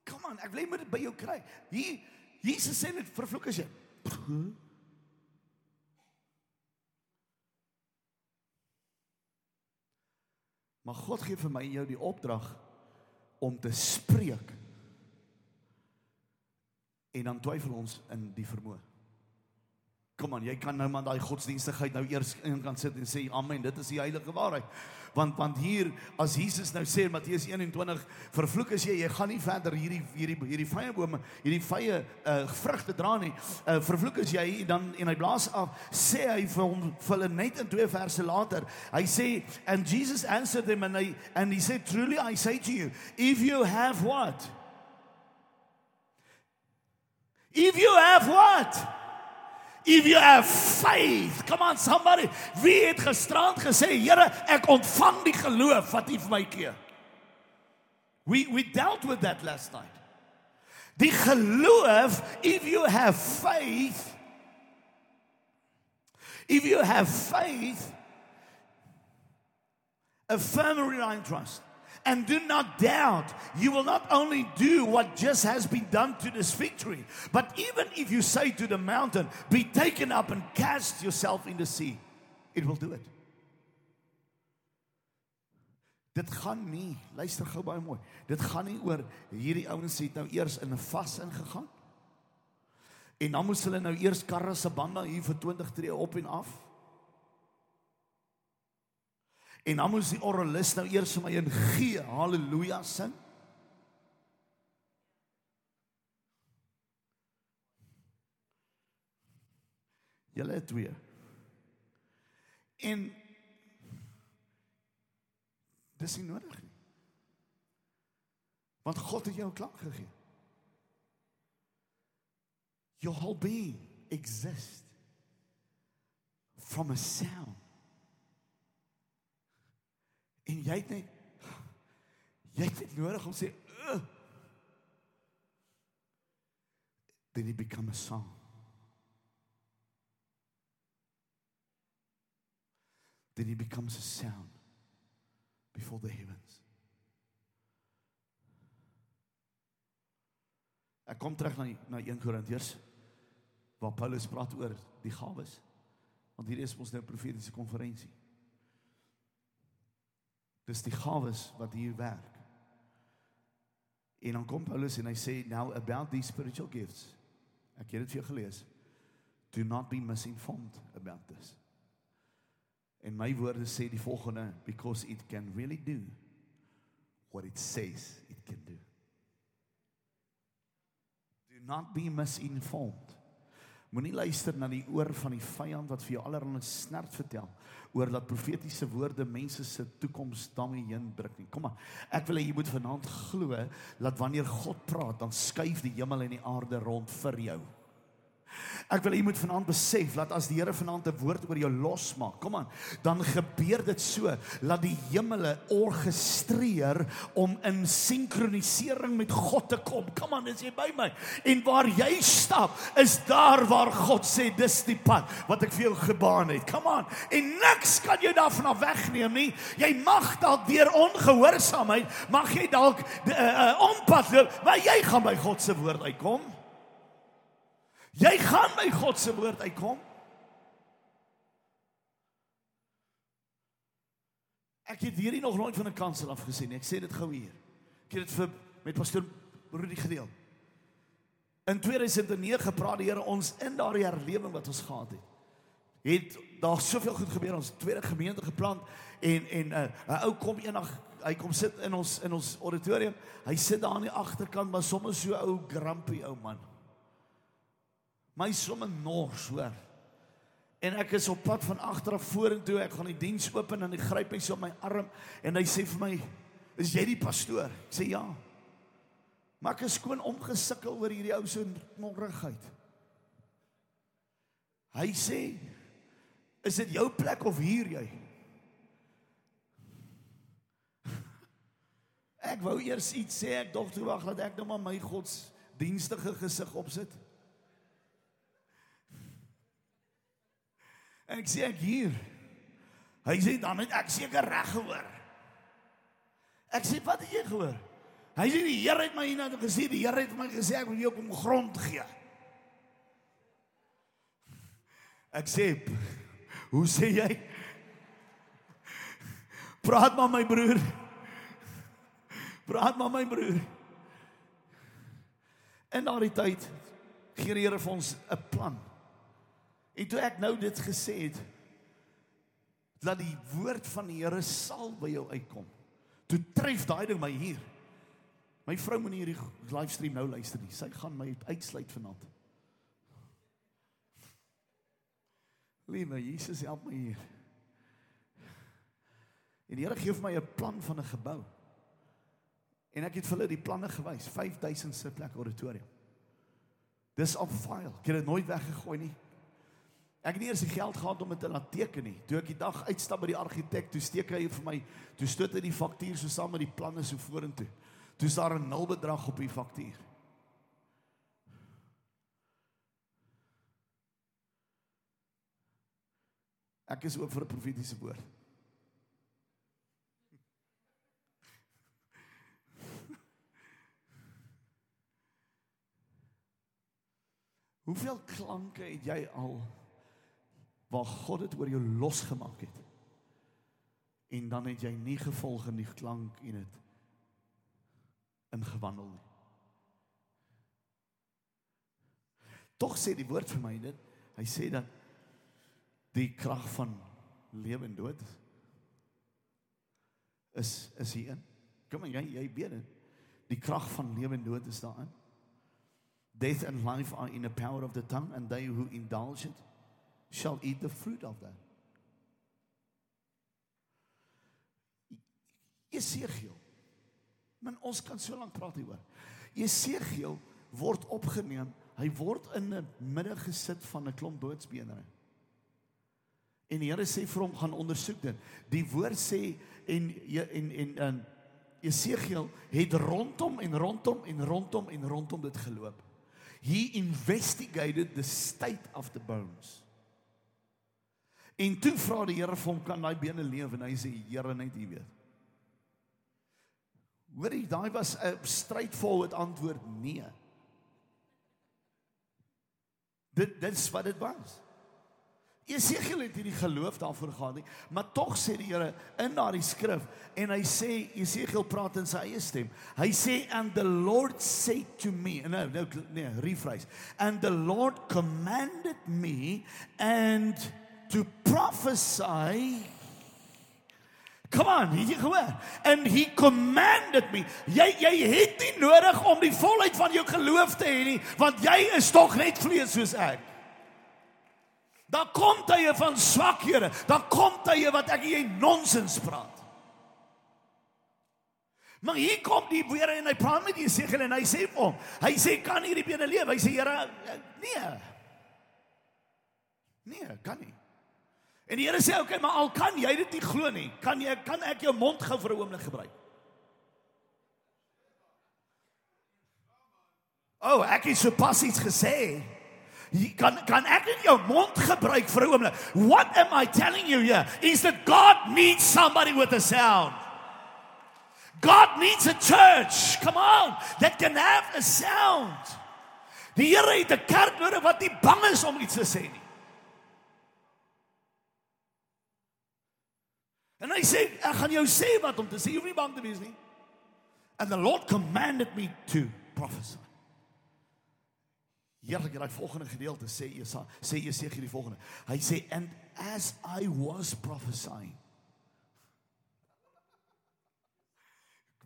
Kom aan, ek wil net dit by jou kry. Hier Jesus sê net vervloek as jy. Maar God gee vir my en jou die opdrag om te spreek. En dan twyfel ons in die vermoë. Kom aan, jy kan nou maar daai godsdienstigheid nou eers in kan sit en sê amen, dit is die heilige waarheid. Want want hier as Jesus nou sê in Matteus 21, vervloek as jy, jy gaan nie verder hierdie hierdie hierdie vrye bome, hierdie vrye uh vrugte dra nie. Uh vervloek as jy dan en hy blaas af, sê hy vir hom vir hulle net in twee verse later. Hy sê and Jesus answered them and they and he said truly I say to you, if you have what? If you have what? If you have faith, come on somebody. Wie het gisterand gesê, Here, ek ontvang die geloof wat U vir my gee? We we dealt with that last night. Die geloof, if you have faith, if you have faith, a firm reliant trust and do not doubt. You will not only do what just has been done to this victory, but even if you say to the mountain, Be taken up and cast yourself in the sea, it will do it. Dit gaan nie, luister gou baie mooi. Dit gaan nie oor hierdie ouens het nou eers in 'n vas ingegaan. En dan moes hulle nou eers karre se bande hier vir 20 tree op en af. En dan moes die orgelis nou eers vir my in G, haleluja sing. Julle twee. En dis nie nodig nie. Want God het jou klank gegee. Your whole being exists from a sound. En jy het net jy het net nodig om sê uh, then it become a song. Then it becomes a sound before the heavens. Ek kom terug na na 1 Korintiërs waar Paulus praat oor die gawes. Want hier is ons nou profetiese konferensie. Dis die gawes wat hier werk. En dan kom Paulus en hy sê now about these spiritual gifts. Ek het dit vir jou gelees. Do not be misinformed about this. En my woorde sê die volgende because it can really do what it says it can do. Do not be misinformed. Moenie luister na die oor van die vyand wat vir jou allerlei snert vertel oor dat profetiese woorde mense se toekoms daarmee heen druk nie. Kom maar. Ek wil hê jy moet vanaand glo dat wanneer God praat, dan skuif die hemel en die aarde rond vir jou. Ek wil jy moet vanaand besef dat as die Here vanaand 'n woord oor jou losmaak, kom aan, dan gebeur dit so dat die hemele orgestreer om in sinkronisering met God te kom. Kom aan, is jy by my? En waar jy stap, is daar waar God sê dis die pad wat ek vir jou gebaan het. Kom aan. En niks kan jou daarvan af wegneem nie. Jy mag dalk deur ongehoorsaamheid, mag jy dalk uh, uh, onpad loop, maar jy gaan by God se woord uitkom. Jy gaan by God se woord uitkom. Ek het hierdie nog nooit van 'n kansel af gesien. Ek sê dit gou hier. Ek het dit vir met pastoor Rudy gedeel. In 2009 gepraat die Here ons in daardie herlewing wat ons gehad het. Het daar soveel goed gebeur ons tweede gemeente geplant en en 'n uh, ou kom eendag hy kom sit in ons in ons auditorium. Hy sit daar aan die agterkant maar sommer so ou grumpy ou man my somme nors hoor. En ek is op pad van agter af vorentoe. Ek gaan die diens open en hy gryp my so op my arm en hy sê vir my, "Is jy die pastoor?" Ek sê, "Ja." Maar ek is skoon omgesukkel oor hierdie ou se knorrigheid. Hy sê, "Is dit jou plek of hier jy?" Ek wou eers iets sê, ek dog toe wag dat ek nou maar my godsdienstige gesig opsit. En ek sê ek hier. Hy sê dan het ek seker reg gehoor. Ek sê wat het jy gehoor? Hy sê die Here het my hiernatoe gesê, die Here het my gesê ek moet jou kom grond gee. Ek sê hoe sê jy? Praat maar my broer. Praat maar my broer. En na die tyd gee die Here vir ons 'n plan. En toe ek nou dit gesê het dat die woord van die Here sal by jou uitkom. Toe tref daai ding my hier. My vrou moet hierdie livestream nou luister nie. Sy gaan my uitsluit vanaand. Liewe Jesus, help my hier. En die Here gee vir my 'n plan van 'n gebou. En ek het vir hulle die planne gewys, 5000 sitplek auditorium. Dis op file. Ek het dit nooit weggegooi nie. Ek het nie eers die geld gehad om dit te laat teken nie. Toe ek die dag uitstap by die argitek, toe steek hy vir my, toe stoot hy die faktuur so saam met die planne so vorentoe. Toe is daar 'n nul bedrag op die faktuur. Ek is oop vir 'n profetiese woord. Hoeveel klanke het jy al waar God dit oor jou losgemaak het? En dan het jy nie gevolg in die klank en dit ingewandel nie. Tog sê die woord vir my dit. Hy sê dat die krag van lewe en dood is is hier in. Kom maar jy jy weet dit. Die krag van lewe en dood is daarin. Death and life are in the power of the tongue, and they who indulge it shall eat the fruit of that. Esegiel. Men ons kan so lank praat hieroor. Esegiel word opgeneem. Hy word in 'n midde gesit van 'n klomp doodsbenere. En die Here sê vir hom gaan ondersoek dit. Die woord sê en en en en Esegiel het rondom en rondom en rondom en rondom dit geloop. He investigated the state of the bones. En toe vra die Here vir hom kan daai bene leef en hy sê Here net U weet. Hoorie, daai was 'n straightforward antwoord nee. Dit dit is wat dit was. Esegiel het hierdie geloof daarvoor gehad nie, maar tog sê die Here in daardie skrif en hy sê Esegiel praat in sy eie stem. Hy sê and the Lord said to me, no, no, nee, rephrase. And the Lord commanded me and to prophesy Come on, het jy gehoor? And he commanded me. Jy jy het nie nodig om die volheid van jou geloof te hê nie, want jy is tog net vlees soos ek. Dan kom tye van swakhede, dan kom tye wat ek jy nonsens praat. Maar hier kom die weer en hy praat met Jesegiel en hy sê vir hom, hy sê kan hierdie bene leef? Hy sê Here, nee. Nee, kan nie. En die Here sê oké, okay, maar al kan jy dit nie glo nie, kan jy kan ek jou mond gou vir 'n oomblik gebruik? O, oh, ek het sopas iets gesê kan kan ek net jou mond gebruik vir 'n oomblik. What am I telling you here? Is that God needs somebody with a sound. God needs a church. Come on, that can have a sound. Die Here het 'n kerk nodig wat nie bang is om iets te sê nie. En hy sê, ek gaan jou sê wat om te sê, jy hoef nie bang te wees nie. And the Lord commanded me to prophesy. Heerlik, daai volgende gedeelte sê Esa, sê Jesegiel die volgende. Hy sê and as I was prophesying.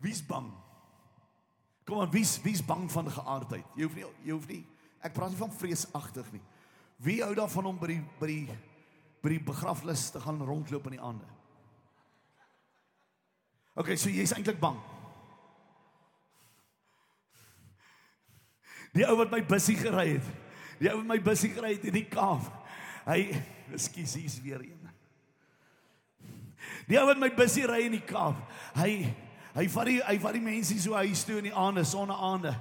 Wie's bang? Kom aan, wie's wie's bang van geaardheid? Jy hoef nie jy hoef nie. Ek praat nie van vreesagtig nie. Wie hou daarvan om by die by die by die begrafnis te gaan rondloop in die aande? Okay, so jy's eintlik bang. Die ou wat my bussie gery het. Die ou wat my bussie gery het in die Kaap. Hy, ekskuus, hier's weer een. Die ou wat my bussie ry in die Kaap. Hy Hy vat die hy vat die mense so huis toe in die aande, sonneaande.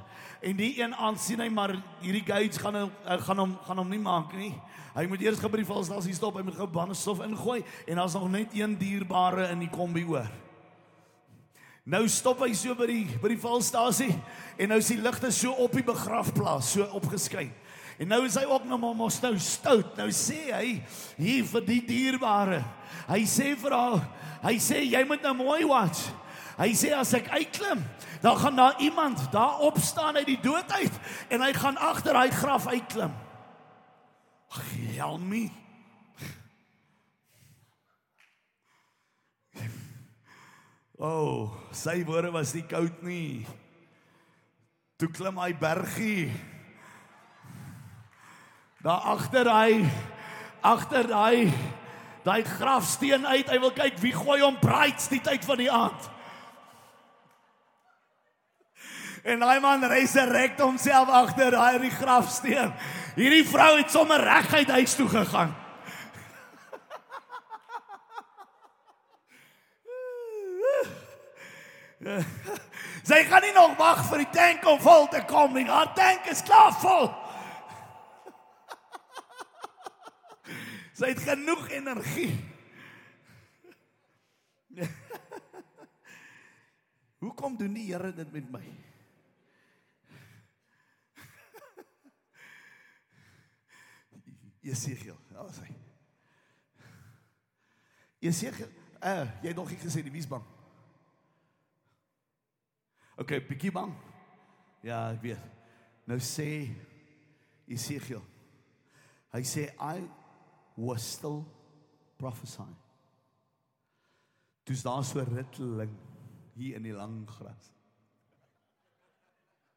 En die een aand sien hy maar hierdie gates gaan hom gaan hom gaan hom nie maak nie. Hy moet eers gou by die valstasie stop, hy moet gou brandstof ingooi en daar's nog net een dierbare in die kombi oor. Nou stop hy so by die by die valstasie en nou is die ligte so op die begrafplaas so opgeskyn. En nou is hy ook nog maar mos nou stout. Nou sê hy hier vir die dierbare. Hy sê vir haar, hy sê jy moet nou mooi watch. Hy sê as ek uitklim, dan gaan daar iemand daar opstaan uit die dood uit en hy gaan agter hy graf uitklim. Help me. Oh, sy woorde was nie koud nie. Toe klim hy bergie. Daar agter hy agter daai daai grafsteen uit. Hy wil kyk wie gooi hom braids die tyd van die aand. En daai man resurrect homself agter daai grafsteen. Hierdie vrou het sommer reguit huis toe gegaan. Sy gaan nie nog wag vir die tank om vol te kom nie. Haar tank is klaar vol. Sy het genoeg energie. Hoekom doen die Here dit met my? Jesegiel, daar is hy. Jesegiel, uh, jy het nog nie gesê die wie's bang. OK, bietjie bang. Ja, ek weet. Nou sê Jesegiel. Hy sê I was still prophesying. Dis daar so ritteling hier in die lang gras.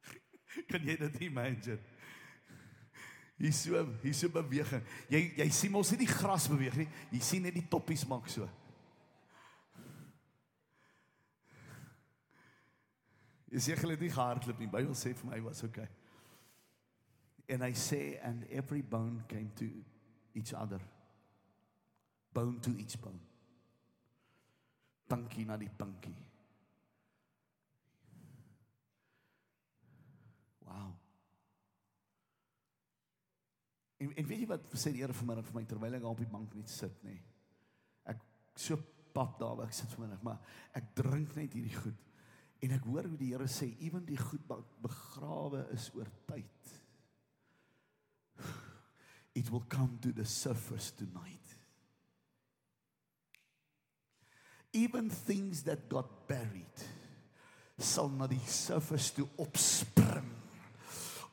kan jy dit imagine? Hier so, hier so beweging. Jy jy sien mos nie die gras beweeg nie. Jy sien net die toppies maak so. Hulle het nie gehardloop nie. Bybel sê vir my was okay. And I say and every bone came to each other. Bone to each bone. Pinkie na die pinkie. Wow. En, en weet jy wat sê die Here vanmiddag vir my terwyl ek op die bank net sit nê. Ek so pap daar waar ek sit vanmiddag, maar ek drink net hierdie goed. En ek hoor hoe die Here sê ewen die goed begrawe is oor tyd. It will come to the surface tonight. Even things that got buried sal na die surface toe opspring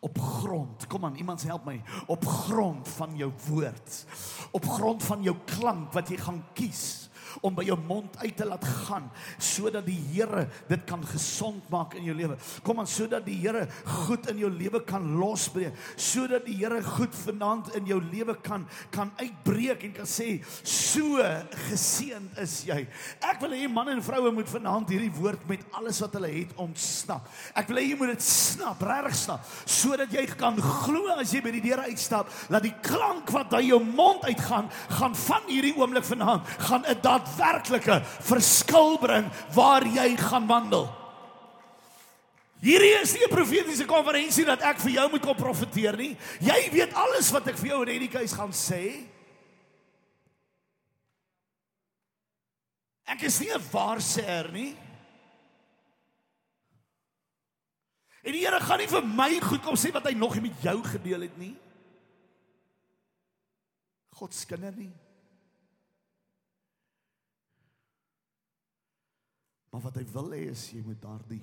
op grond. Kom aan, iemand help my. Op grond van jou woord. Op grond van jou klank wat jy gaan kies om by jou mond uit te laat gaan sodat die Here dit kan gesond maak in jou lewe. Kom aan sodat die Here goed in jou lewe kan losbreek, sodat die Here goed vanaand in jou lewe kan kan uitbreek en kan sê so geseënd is jy. Ek wil hê manne en vroue moet vanaand hierdie woord met alles wat hulle het ontsnap. Ek wil hê jy moet dit snap, regtig snap, sodat jy kan glo as jy by die deure uitstap, dat die klank wat uit jou mond uitgaan, gaan van hierdie oomblik vanaand gaan 'n daadwerklike verskil bring waar jy gaan wandel. Hierdie is nie 'n profetiese konferensie dat ek vir jou moet kom profeteer nie. Jy weet alles wat ek vir jou in hierdie keus gaan sê. Ek is nie 'n waarsêer nie. En die Here gaan nie vir my goed kom sê wat hy nog nie met jou gedeel het nie. God se kinder nie. Maar wat hy wil hê is jy moet daardie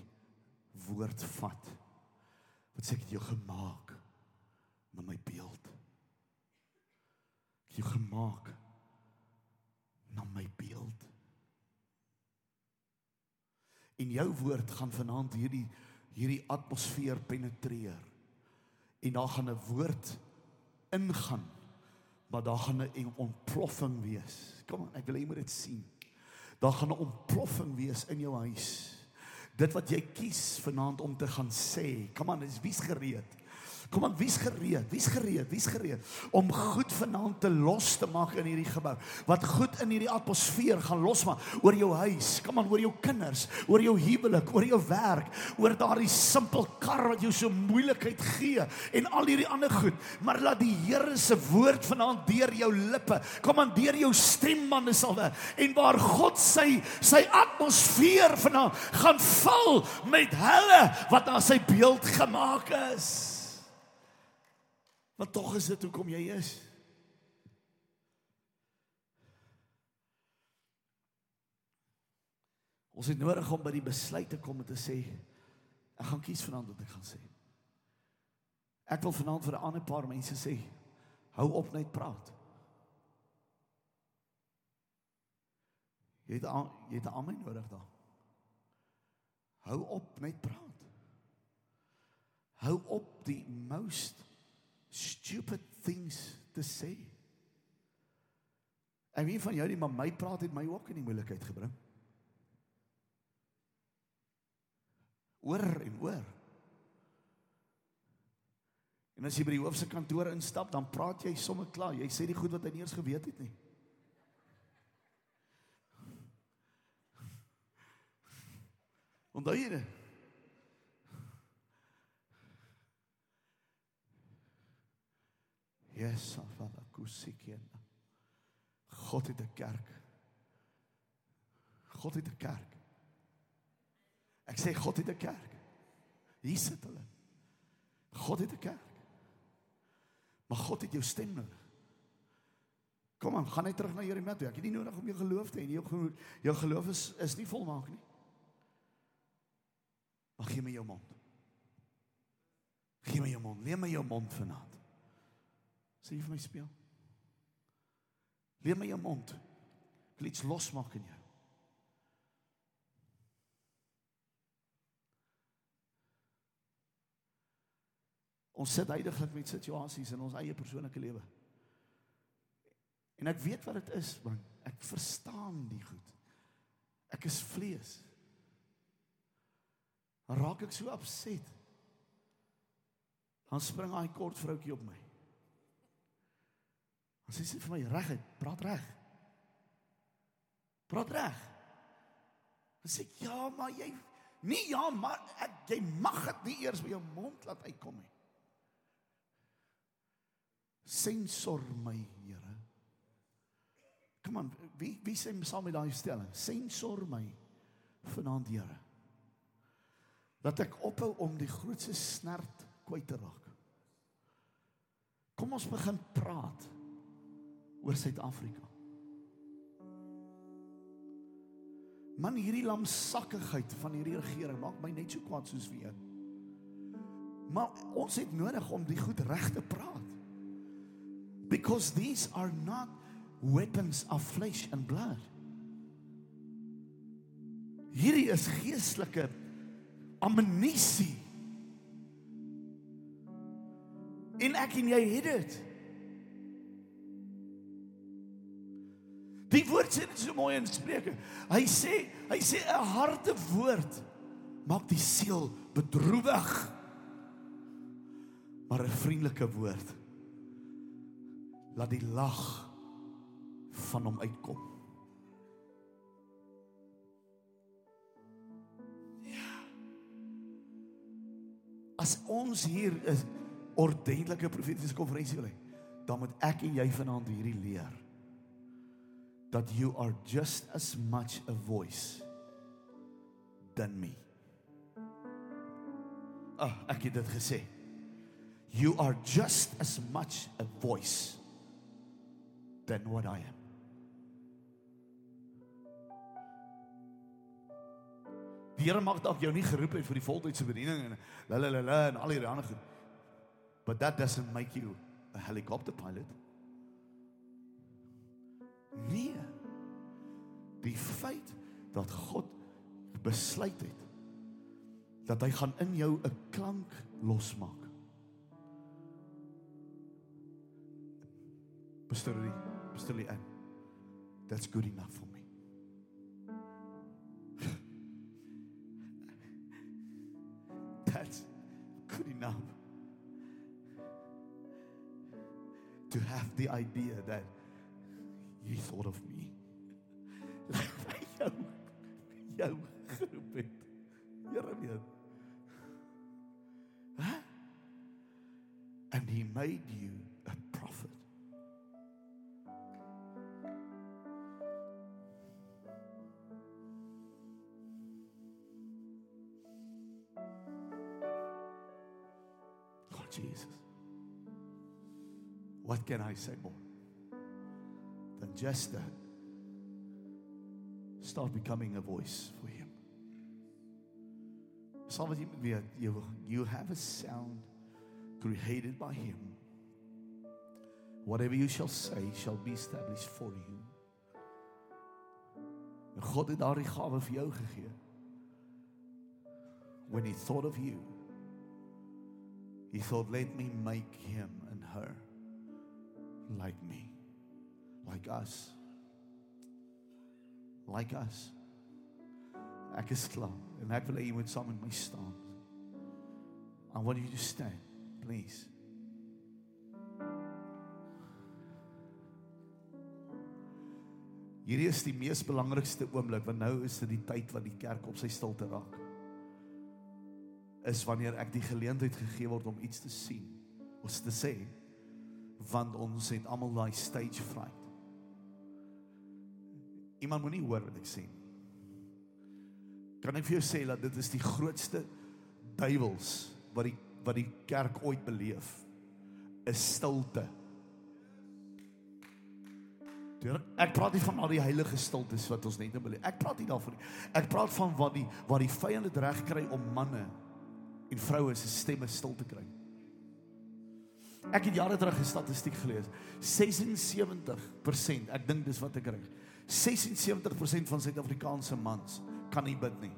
woord vat. Wat sê ek het jou gemaak na my beeld. Ek het jou gemaak na my beeld. En jou woord gaan vanaand hierdie hierdie atmosfeer penetreer. En daar gaan 'n woord ingaan. Maar daar gaan 'n ontploffing wees. Kom aan, ek wil hê jy moet dit sien daar gaan 'n ontploffing wees in jou huis. Dit wat jy kies vanaand om te gaan sê, kom aan, is wie's gereed? Kom aan, wie's gereed? Wie's gereed? Wie's gereed om goed vanaand te los te maak in hierdie gebou? Wat goed in hierdie atmosfeer gaan losmaak oor jou huis, kom aan, oor jou kinders, oor jou huwelik, oor jou werk, oor daardie simpel kar wat jou so moeilikheid gee en al hierdie ander goed. Maar laat die Here se woord vanaand deur jou lippe, kom aan, deur jou stem man sal werk. En waar God sy sy atmosfeer vanaand gaan val met hulle wat na sy beeld gemaak is. Want tog is dit hoekom jy is. Ons het nodig om by die besluit te kom om te sê ek gaan kies vanaand wat ek gaan sê. Ek wil vanaand vir 'n ander paar mense sê hou op net praat. Jy het aan, jy het almal nodig daar. Hou op net praat. Hou op die most stupid things to say. En wie van jou die maar my praat het my ook in die moeilikheid gebring. Oor en oor. En as jy by die hoofse kantoor instap, dan praat jy sommer klaar. Jy sê die goed wat hy nie eens geweet het nie. Onthou jy dit? Yes, afala kusikiena. God het 'n kerk. God het 'n kerk. Ek sê God het 'n kerk. Hier sit hulle. God het 'n kerk. Maar God het jou stem nodig. Kom aan, gaan net terug na Jeremia toe. Ek het nie nodig om jou geloof te hê nie. Jou jou geloof is is nie volmaak nie. Maar gee my jou mond. Gee my jou mond. Neem my jou mond vanaand. Sê vir my speel. Leer my jou mond. Ek wil iets losmaak in jou. Ons sit heidaglik met situasies in ons eie persoonlike lewe. En ek weet wat dit is, man. Ek verstaan die goed. Ek is vlees. Dan raak ek so opset. Dan spring daai kort vroutjie op my. Sê sy vir my reguit, praat reg. Praat reg. Dan sê ek ja, maar jy nie ja, maar ek, jy mag dit nie eers by jou mond laat uitkom nie. Sensor my, Here. Kom aan, wie wie sê saam met daai stelling? Sensor my vanaand, Here. Dat ek ophou om die grootste snert kwyt te raak. Kom ons begin praat oor Suid-Afrika. Man hierdie lamsakkigheid van hierdie regering maak my net so kwaad soos wie. Maar ons het nodig om die goed reg te praat. Because these are not weapons of flesh and blood. Hierdie is geestelike ammunisie. En ek en jy het dit. Die woord sê dit so mooi in Spreuke. Hy sê, hy sê 'n harde woord maak die siel bedroewig. Maar 'n vriendelike woord laat die lag van hom uitkom. Ja. As ons hier 'n ordentlike profetiese konferensie wil hê, dan moet ek en jy vanaand hierdie leer that you are just as much a voice than me. Ah, oh, ek het dit gesê. You are just as much a voice than what I am. Die Here mag dalk jou nie geroep het vir die voltydse bediening en la la la la en al hierdie ander goed. But that doesn't make you a helicopter pilot. Nee. Die feit dat God besluit het dat hy gaan in jou 'n klank losmaak. Bestuurie, bestuurie in. That's good enough for me. That's good enough to have the idea that he thought of me. jou jou geroep het. Here weet. And he made you a prophet. Oh Jesus. What can I say more than just that? Start becoming a voice for him. Jy moet weet, you you have a sound created by him. Whatever you shall say shall be established for you. En God het daardie gawe vir jou gegee. When he thought of you, he thought let me make him and her like me. Like us. Like us. Ek is klaar en ek wil hê jy moet saam met my staan. I want you to stand, please. Hierdie is die mees belangrikste oomblik want nou is dit die tyd wat die kerk op sy stilte raak. Is wanneer ek die geleentheid gegee word om iets te sien, ons te sê want ons het almal daai stage fright. Iemand moenie hoor wat ek sê nie. Kan ek vir jou sê dat dit is die grootste duiwels wat die wat die kerk ooit beleef is stilte. Ek praat nie van al die heilige stiltes wat ons net nou beleef. Ek praat nie daarvan nie. Ek praat van wat die wat die vyand dit reg kry om manne en vroue se stemme stil te kry. Ek het jare terug 'n statistiek gelees. 76%, ek dink dis wat ek kry. 76% van Suid-Afrikaanse mans kan nie bid nie.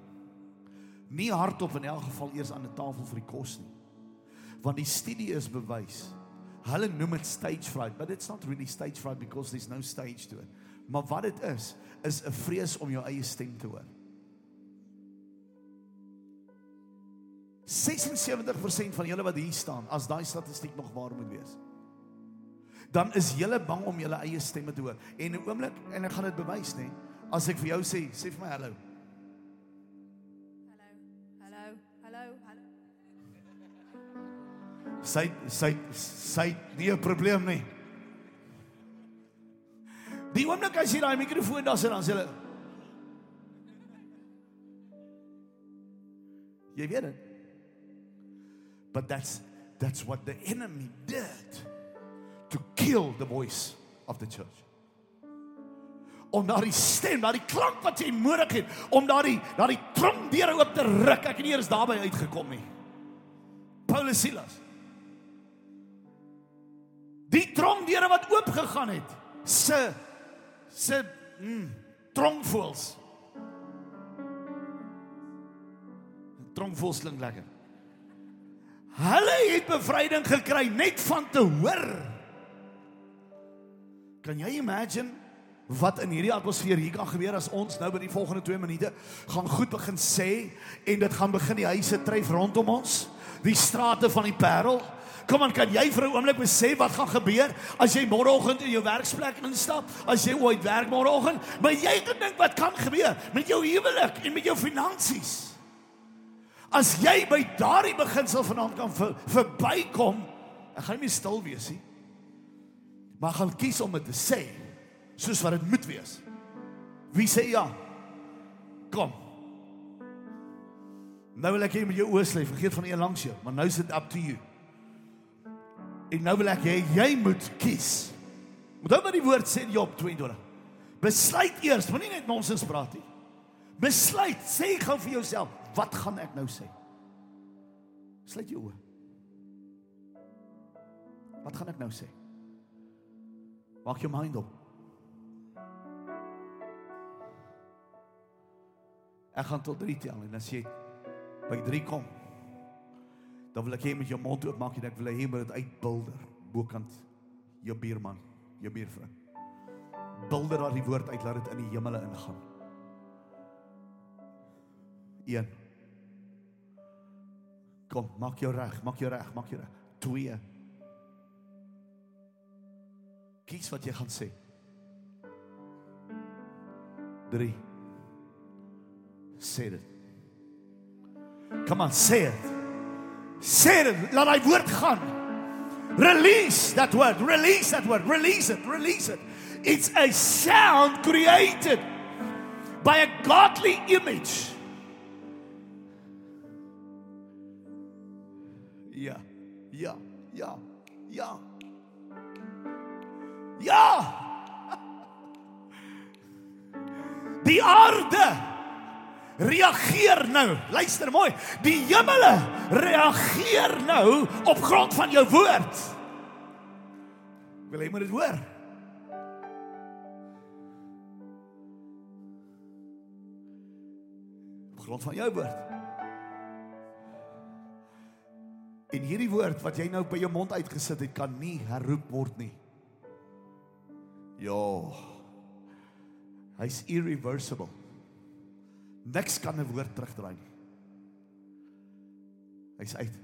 Nie hardop in elk geval eers aan 'n tafel vir die kos nie. Want die studie is bewys. Hulle noem dit stage fright, but it's not really stage fright because there's no stage to it. Maar wat dit is, is 'n vrees om jou eie stem te hoor. 76% van julle wat hier staan, as daai statistiek nog waar moet wees, dan is julle bang om julle eie stemme te hoor. En 'n oomblik en ek gaan dit bewys nê. As ek vir jou sê, sê vir my hallo. Hallo, hallo, hallo. Sy sy sy nie 'n probleem nie. Die oomblik as jy daai mikrofoon daar sit dan sê hulle Jy weet dit. But that's that's what the enemy did to kill the voice of the church. Om daardie stem, daardie klank wat jy nodig het, om daardie daardie tromdeure oop te ruk. Ek het nie eers daarby uitgekom nie. Paulus Silas. Die tromdeure wat oop gegaan het, se se mm, tromvoels. Tromvoels klink lekker. Hulle het bevryding gekry net van te hoor. Kan jy imagine wat in hierdie atmosfeer hier kan gebeur as ons nou by die volgende 2 minute gaan goed begin sê en dit gaan begin die huise tref rondom ons, die strate van die Parel. Kom aan, kan jy vir 'n oomblik besef wat gaan gebeur as jy môreoggend in jou werksplek instap, as jy ooit werk môreoggend, maar jy kan dink wat kan gebeur met jou huwelik en met jou finansies. As jy by daardie beginsel vanaand kan ver, verbykom, ek gaan nie stil wees nie. Maar gaan kies om dit te sê soos wat dit moet wees. Wie sê ja? Kom. Nou wil ek hê met jou oë sê, vergeet van een langs jou, maar nou is dit up to you. En nou wil ek hê jy moet kies. Onthou wat die woord sê in Job 22. Besluit eers, moenie net nonsens praat nie. Besluit, sê gou vir jouself, wat gaan ek nou sê? Sluit jou oë. Wat gaan ek nou sê? Maak jou mind op. Ek gaan tot 3 tel en as jy by 3 kom, dan wil ek hê met jou mond oop maak en ek wil hê moet dit uitbilder bokant jou buurman, jou buurvrou. Bilder daar die woord uit laat dit in die hemele ingaan. 1 Kom, maak jou reg, maak jou reg, maak jou reg. 2 Kies wat jy gaan sê. 3 Sê dit. Come on, sê dit. Sê dit, laat hy woord gaan. Release that word, release that word, release it, release it. It's a sound created by a godly image. Ja, ja, ja, ja. Ja. Die aarde reageer nou. Luister mooi. Die hemele reageer nou op grond van jou woord. Wil jy moet dit hoor? Op grond van jou woord. En hierdie woord wat jy nou by jou mond uitgesit het, kan nie herroep word nie. Ja. Hy's irreversible. Niks kan 'n woord terugdraai nie. Hy's uit.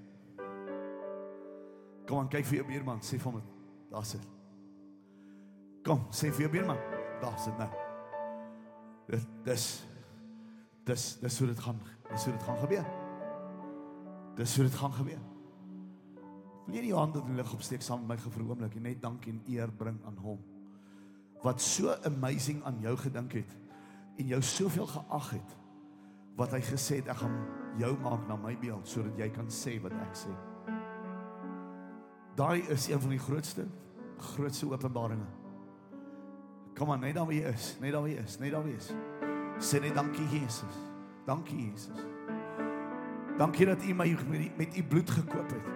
Kom aan, kyk vir jou buurman, sê vir hom, daar's dit. Kom, sê vir jou buurman, daar's dit nou. Dit dis dis dis hoe dit gaan. Dis hoe dit gaan gebeur. Dis hoe dit gaan gebeur. Wil jy nie jou hande in die lug opsteek saam met my vir 'n oomblik en net dankie en eer bring aan hom wat so amazing aan jou gedink het en jou soveel geag het wat hy gesê het ek gaan jou maak na my beeld sodat jy kan sê wat ek sê. Daai is een van die grootste grootste openbaringe. Kom aan, net daar waar jy is, net daar waar jy is, net daar waar jy is. Sê net dankie Jesus. Dankie Jesus. Dankie dat U my met, met U bloed gekoop het.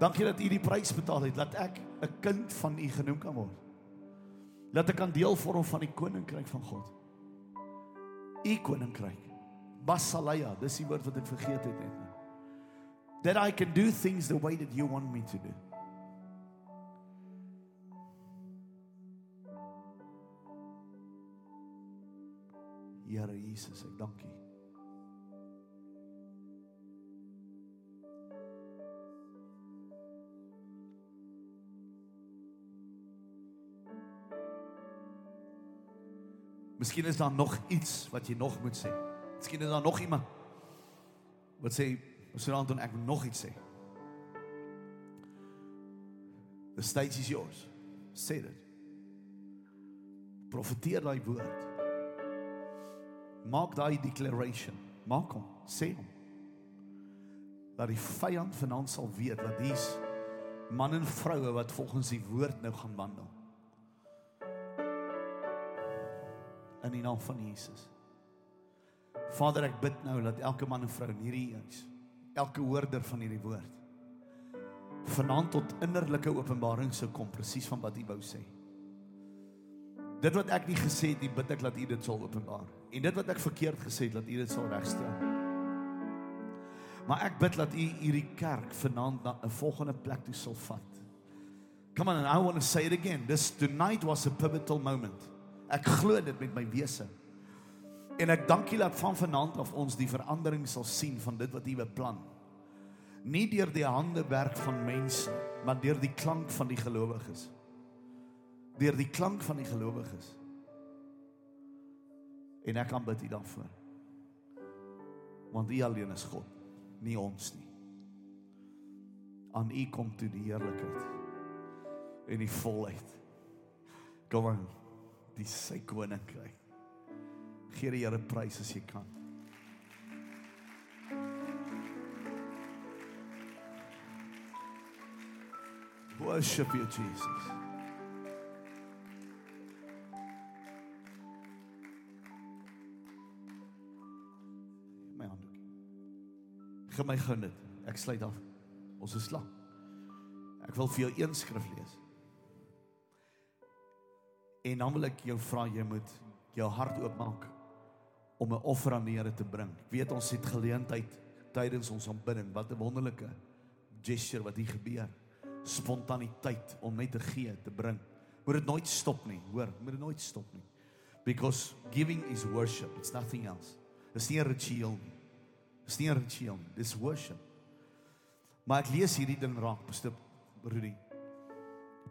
Dankie dat U die prys betaal het dat ek 'n kind van U genoem kan word. Dat ek kan deel vorm van die koninkryk van God. U koninkryk. Basalaya, dis die woord wat ek vergeet het net. nou. That I can do things the way that you want me to do. Here Jesus, ek dank U. Miskien is daar nog iets wat jy nog moet sê. Miskien is daar nog iemand wat sê, "Ons raad dan ek moet nog iets sê." The stage is yours. Sê dit. Profeteer daai woord. Maak daai declaration. Maak hom, sê hom. Dat die vyand vanaand sal weet dat hier's man en vroue wat volgens die woord nou gaan wandel. In die naam van Jesus. Vader, ek bid nou dat elke man en vrou in hierdie huis, elke hoorder van hierdie woord vanaand tot innerlike openbaring sou kom presies van wat U wou sê. Dit wat ek nie gesê het nie, bid ek dat U dit sal openbaar. En dit wat ek verkeerd gesê het, dat U dit sal regstel. Maar ek bid dat U hierdie kerk vanaand na 'n volgende plek toe sal vat. Come on, and I want to say it again. This tonight was a pivotal moment. Ek glo dit met my wese. En ek dank U dat van vanaand af ons die verandering sal sien van dit wat U beplan. Nie deur die handewerk van mense, maar deur die klank van die gelowiges. Deur die klank van die gelowiges. En ek aanbid U daarvoor. Want U alleen is God, nie ons nie. Aan U kom toe die heerlikheid en die volheid. Kom aan die sy koninkryk. Gee die Here prys as jy kan. Worship you Jesus. My handdoek. Ge my gun dit. Ek sluit af. Ons is klaar. Ek wil vir jou een skrif lees. En dan wil ek jou vra jy moet jou hart oopmaak om 'n offer aan die Here te bring. Ek weet ons het geleentheid tydens ons aanbidding. Wat 'n wonderlike gesture wat hier gebeur. Spontaniteit om net te gee, te bring. Moet dit nooit stop nie, hoor, moet dit nooit stop nie. Because giving is worship. It's nothing else. Dis nie 'n ritueel nie. Dis nie 'n ritueel nie. Dis worship. Maar ek lees hierdie ding raak, Pastor Rudy.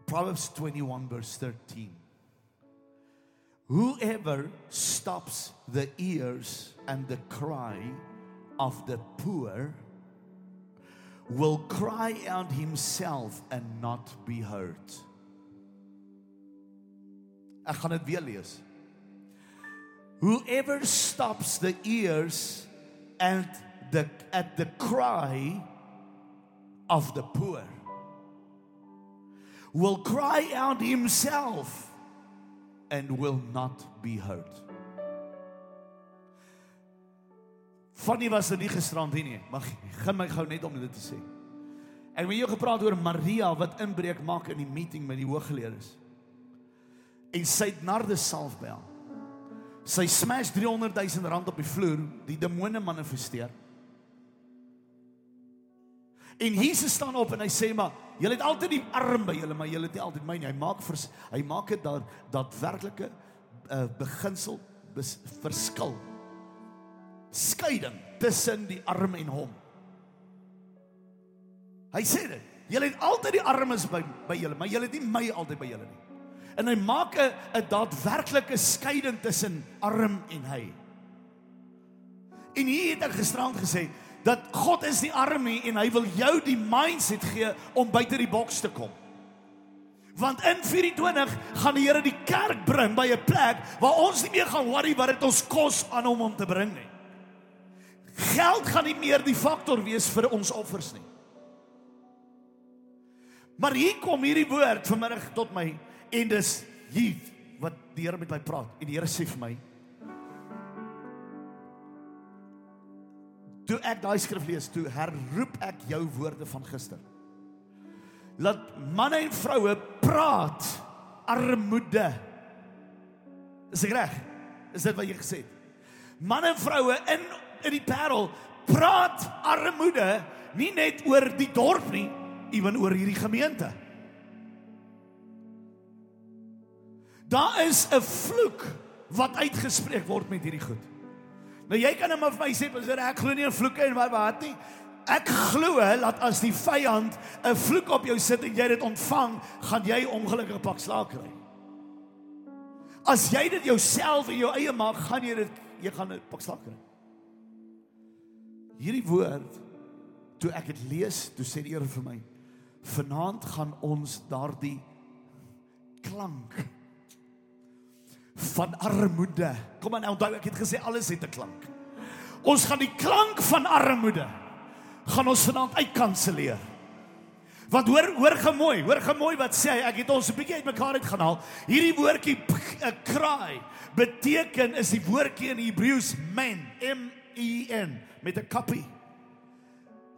Proverbs 21 verse 13. Whoever stops the ears and the cry of the poor will cry out himself and not be heard. Ek gaan dit weer lees. Whoever stops the ears and the at the cry of the poor will cry out himself and will not be heard. Fanny was er nie gisterand hier nie, maar gaan my gou net om dit te sê. Ek het jou gepraat oor Maria wat inbreek maak in die meeting met die hooggeleerdes. En sy het narde salf by haar. Sy smash 300 000 rand op die vloer, die demone manifesteer. En Jesus staan op en hy sê maar, julle het altyd die arm by julle, maar julle het nie altyd my nie. Hy maak vers, hy maak dit daar daadwerklike uh, beginsel bes, verskil. Skeiding tussen die arm en hom. Hy sê dit. Julle het altyd die armes by by julle, maar julle het nie my altyd by julle nie. En hy maak 'n 'n daadwerklike skeiding tussen arm en hy. En hier het ek gisterand gesê dat God is die arm nie en hy wil jou die mindset gee om buite die boks te kom. Want in 24 gaan die Here die kerk bring by 'n plek waar ons nie meer gaan worry wat dit ons kos aan hom om te bring nie. Geld gaan nie meer die faktor wees vir ons offers nie. Maar hier kom hierdie woord vanmiddag tot my en dis hier wat die Here met my praat en die Here sê vir my Toe ek daai skrif lees, toe herroep ek jou woorde van gister. Laat manne en vroue praat armoede. Is ek reg? Is dit wat jy gesê het? Manne en vroue in in die parel praat armoede nie net oor die dorp nie, ewen oor hierdie gemeente. Daar is 'n vloek wat uitgespreek word met hierdie goed. Nou jy kan net maar vir my sê, "Pastor, ek glo nie in vloeke en wat wat nie." Ek glo dat as die vyand 'n vloek op jou sit en jy dit ontvang, gaan jy ongelukkig pak slaag kry. As jy dit jouself en jou eie maak, gaan jy dit jy gaan 'n pak slaag kry. Hierdie woord toe ek dit lees, toe sê die Here vir my, "Vanaand gaan ons daardie klank van armoede. Kom aan, onthou ek het gesê alles het 'n klank. Ons gaan die klank van armoede gaan ons vanaand uitkanselleer. Want hoor hoor gemooi, hoor gemooi wat sê hy, ek het ons 'n bietjie uitmekaar uit gaan haal. Hierdie woordjie 'n kraai beteken is die woordjie in Hebreëus men, M E N met 'n kappie.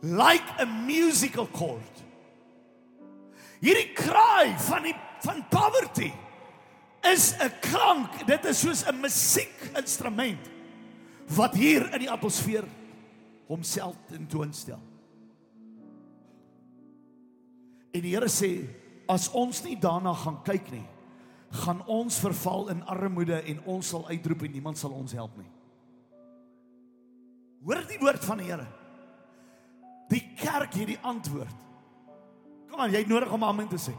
Like a musical chord. Hierdie kraai van die van poverty is 'n klank. Dit is soos 'n musiekinstrument wat hier in die atmosfeer homself tentoonstel. En die Here sê as ons nie daarna gaan kyk nie, gaan ons verval in armoede en ons sal uitroep en niemand sal ons help nie. Hoor die woord van die Here. Die kerk het die antwoord. Kom aan, jy het nodig om amen te sê.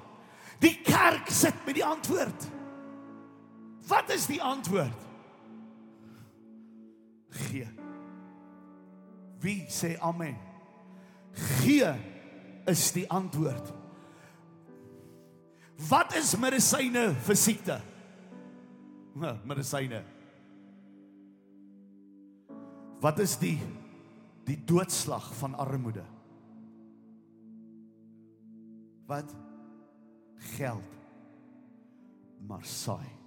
Die kerk sit met die antwoord. Wat is die antwoord? Gee. Wie sê amen? Gee is die antwoord. Wat is medisyne vir siekte? Medisyne. Wat is die die doodslag van armoede? Wat? Geld. Maar saai.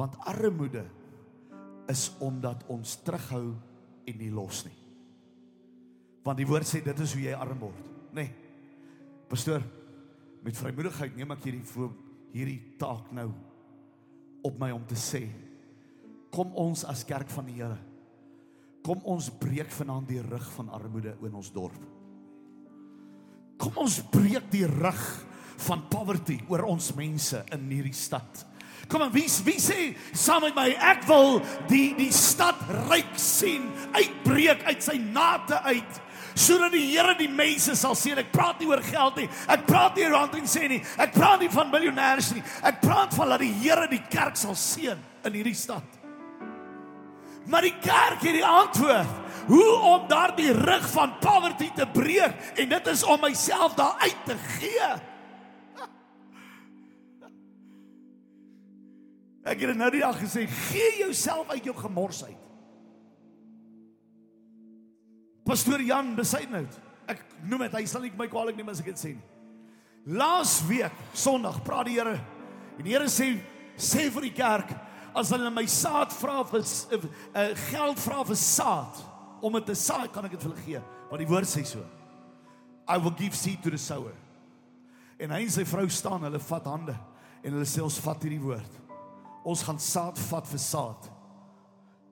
Want armoede is omdat ons terughou en nie los nie. Want die woord sê dit is hoe jy arm word, nê? Nee. Pastoor, met vrymoedigheid neem ek hierdie voor hierdie taak nou op my om te sê kom ons as kerk van die Here kom ons breek vanaand die rug van armoede in ons dorp kom ons breek die rug van poverty oor ons mense in hierdie stad Kom aan, wie wie sê saam met my ek wil die die stad ryk sien uitbreek uit sy nate uit sodat die Here die mense sal sien. Ek praat nie oor geld nie. Ek praat nie oor rand en sê nie. Ek praat nie van miljonêers nie. Ek praat van dat die Here die kerk sal seën in hierdie stad. Maar die kerk het die antwoord hoe om daardie rug van poverty te breek en dit is om myself daar uit te gee. Ek het nou die dag gesê, gee jouself uit jou gemors uit. Pastoor Jan Besuidnout. Ek noem dit, hy sal nie my kwaadlik neem as ek dit sê nie. Laas week Sondag praat die Here en die Here sê sê vir die kerk as hulle my saad vra vir uh, geld vra vir saad om dit te saai kan ek dit vir hulle gee want die woord sê so I will give seed to the sower en hy en sy vrou staan hulle vat hande en hulle sê ons vat hierdie woord ons gaan saad vat vir saad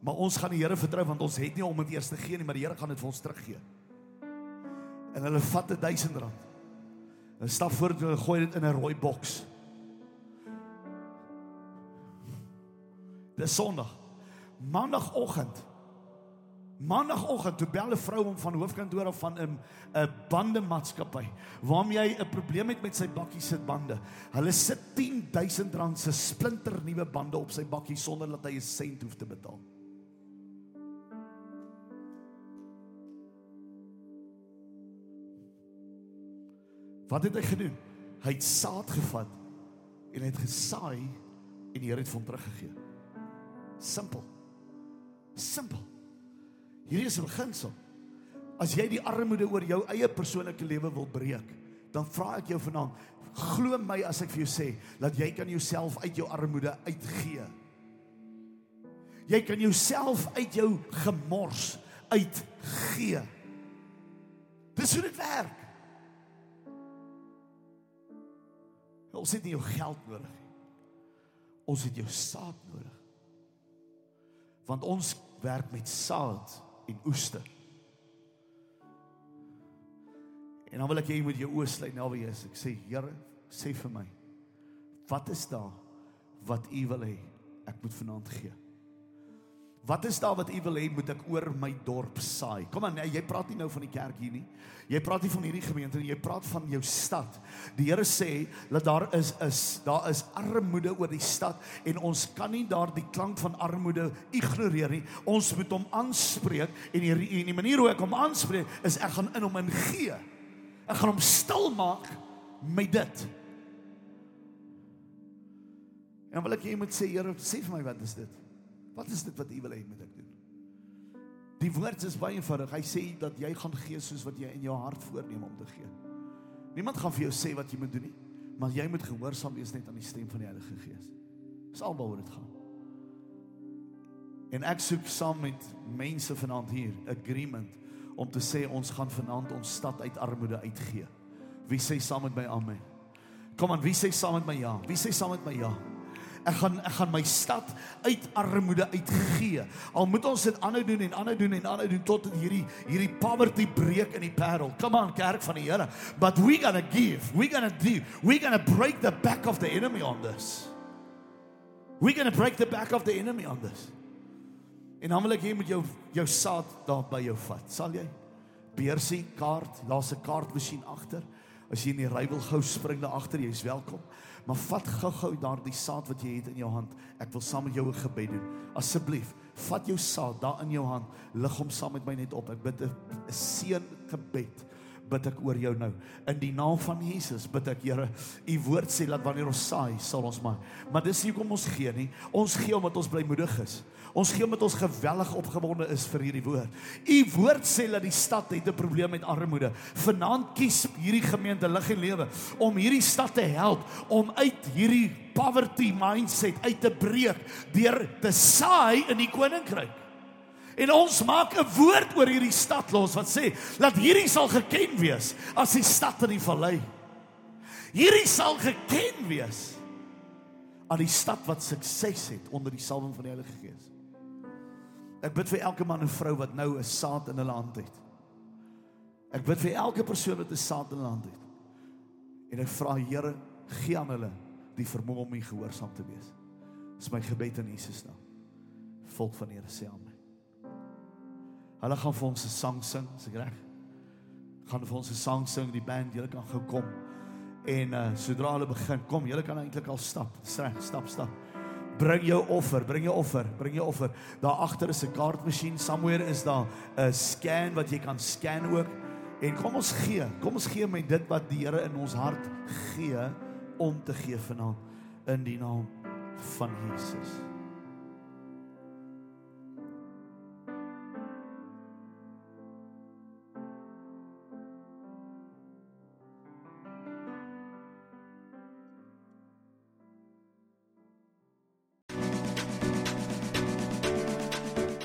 maar ons gaan die Here vertrou want ons het nie om dit eers te gee nie maar die Here gaan dit vir ons teruggee en hulle vat 'n 1000 rand hulle stap voor en hulle gooi dit in 'n rooi boks Dis Sondag. Maandagoggend. Maandagoggend toe bel 'n vrou hom van hoofkantoor af van 'n 'n bandemaatskappy waarmee hy 'n probleem het met sy bakkie se bande. Hulle sit 10000 rand se splinter nuwe bande op sy bakkie sonder dat hy 'n sent hoef te betaal. Wat het hy gedoen? Hy het saad gevat en hy het gesaai en die Here het hom teruggegee. Simpel. Simpel. Hierdie is 'n beginsel. As jy die armoede oor jou eie persoonlike lewe wil breek, dan vra ek jou vanaand, glo my as ek vir jou sê dat jy kan jouself uit jou armoede uitgee. Jy kan jouself uit jou gemors uitgee. Dis hoe dit werk. Ons het nie jou geld nodig nie. Ons het jou saad nodig want ons werk met saad en oeste. En dan wil ek hê jy moet jou oë sluit naby Jesus. Ek sê Here, sê vir my, wat is daar wat U wil hê ek moet vanaand gee? Wat is daar wat u wil hê moet ek oor my dorp saai? Kom aan, nee, jy praat nie nou van die kerk hier nie. Jy praat nie van hierdie gemeente nie, jy praat van jou stad. Die Here sê dat daar is is daar is armoede oor die stad en ons kan nie daardie klank van armoede ignoreer nie. Ons moet hom aanspreek en die, en die manier hoe ek hom aanspreek is ek gaan in hom ingee. Ek gaan hom stil maak met dit. En wil ek jy moet sê Here, sê vir my wat is dit? Wat is dit wat U wil hê moet ek doen? Die woord is baie eenvoudig. Hy sê dat jy gaan gee soos wat jy in jou hart voorneem om te gee. Niemand gaan vir jou sê wat jy moet doen nie, maar jy moet gehoorsaam wees net aan die stem van die Heilige Gees. Dis albehoor dit gaan. En ek soek saam met mense vanaand hier agreement om te sê ons gaan vanaand ons stad uit armoede uitgee. Wie sê saam met my amen? Kom aan, wie sê saam met my ja? Wie sê saam met my ja? Ek gaan ek gaan my stad uit armoede uitgee. Al moet ons dit aanhou doen en aanhou doen en aanhou doen tot hierdie hierdie poverty breek in die parel. Come on kerk van die Here. But we going to give. We going to do. We going to break the back of the enemy on this. We going to break the back of the enemy on this. En dan wil ek hê moet jou jou saad daar by jou vat. Sal jy? Beursie kaart, daar's 'n kaartmasjien agter. As jy in die ry wil gou spring daar agter, jy's welkom. Maar vat gou-gou daardie saad wat jy het in jou hand. Ek wil saam met jou 'n gebed doen. Asseblief, vat jou saad daar in jou hand. Lig hom saam met my net op. Ek bid 'n seën gebed bid ek oor jou nou. In die naam van Jesus bid ek, Here, u woord sê dat wanneer ons saai, sal ons maak. Maar dis nie hoekom ons gee nie. Ons gee omdat ons blymoedig is. Ons gee met ons geweldig opgewonde is vir hierdie woord. U woord sê dat die stad het 'n probleem met armoede. Vanaand kies hierdie gemeente lig en lewe om hierdie stad te help om uit hierdie poverty mindset uit te breek deur te saai in die koninkryk. En ons maak 'n woord oor hierdie stad los wat sê dat hierdie sal geken wees as die stad in die vallei. Hierdie sal geken wees aan die stad wat sukses het onder die salwing van die Heilige Gees. Ek bid vir elke man en vrou wat nou 'n saad in hulle hand het. Ek bid vir elke persoon wat 'n saad in hulle hand het. En ek vra Here, gee aan hulle die vermoë om U gehoorsaam te wees. Dis my gebed in Jesus naam. Volk van Here sê amen. Hulle gaan vir ons 'n sang sing, is ek reg? gaan vir ons 'n sang sing, die band, julle kan gou kom. En uh sodra hulle begin, kom, julle kan eintlik al stap. Reg, stap, stap. Bring jou offer, bring jou offer, bring jou offer. Daar agter is 'n kaartmasjien, somewhere is daar 'n scan wat jy kan scan ook. En kom ons gee, kom ons gee met dit wat die Here in ons hart gee om te gee vanaand in die naam van Jesus.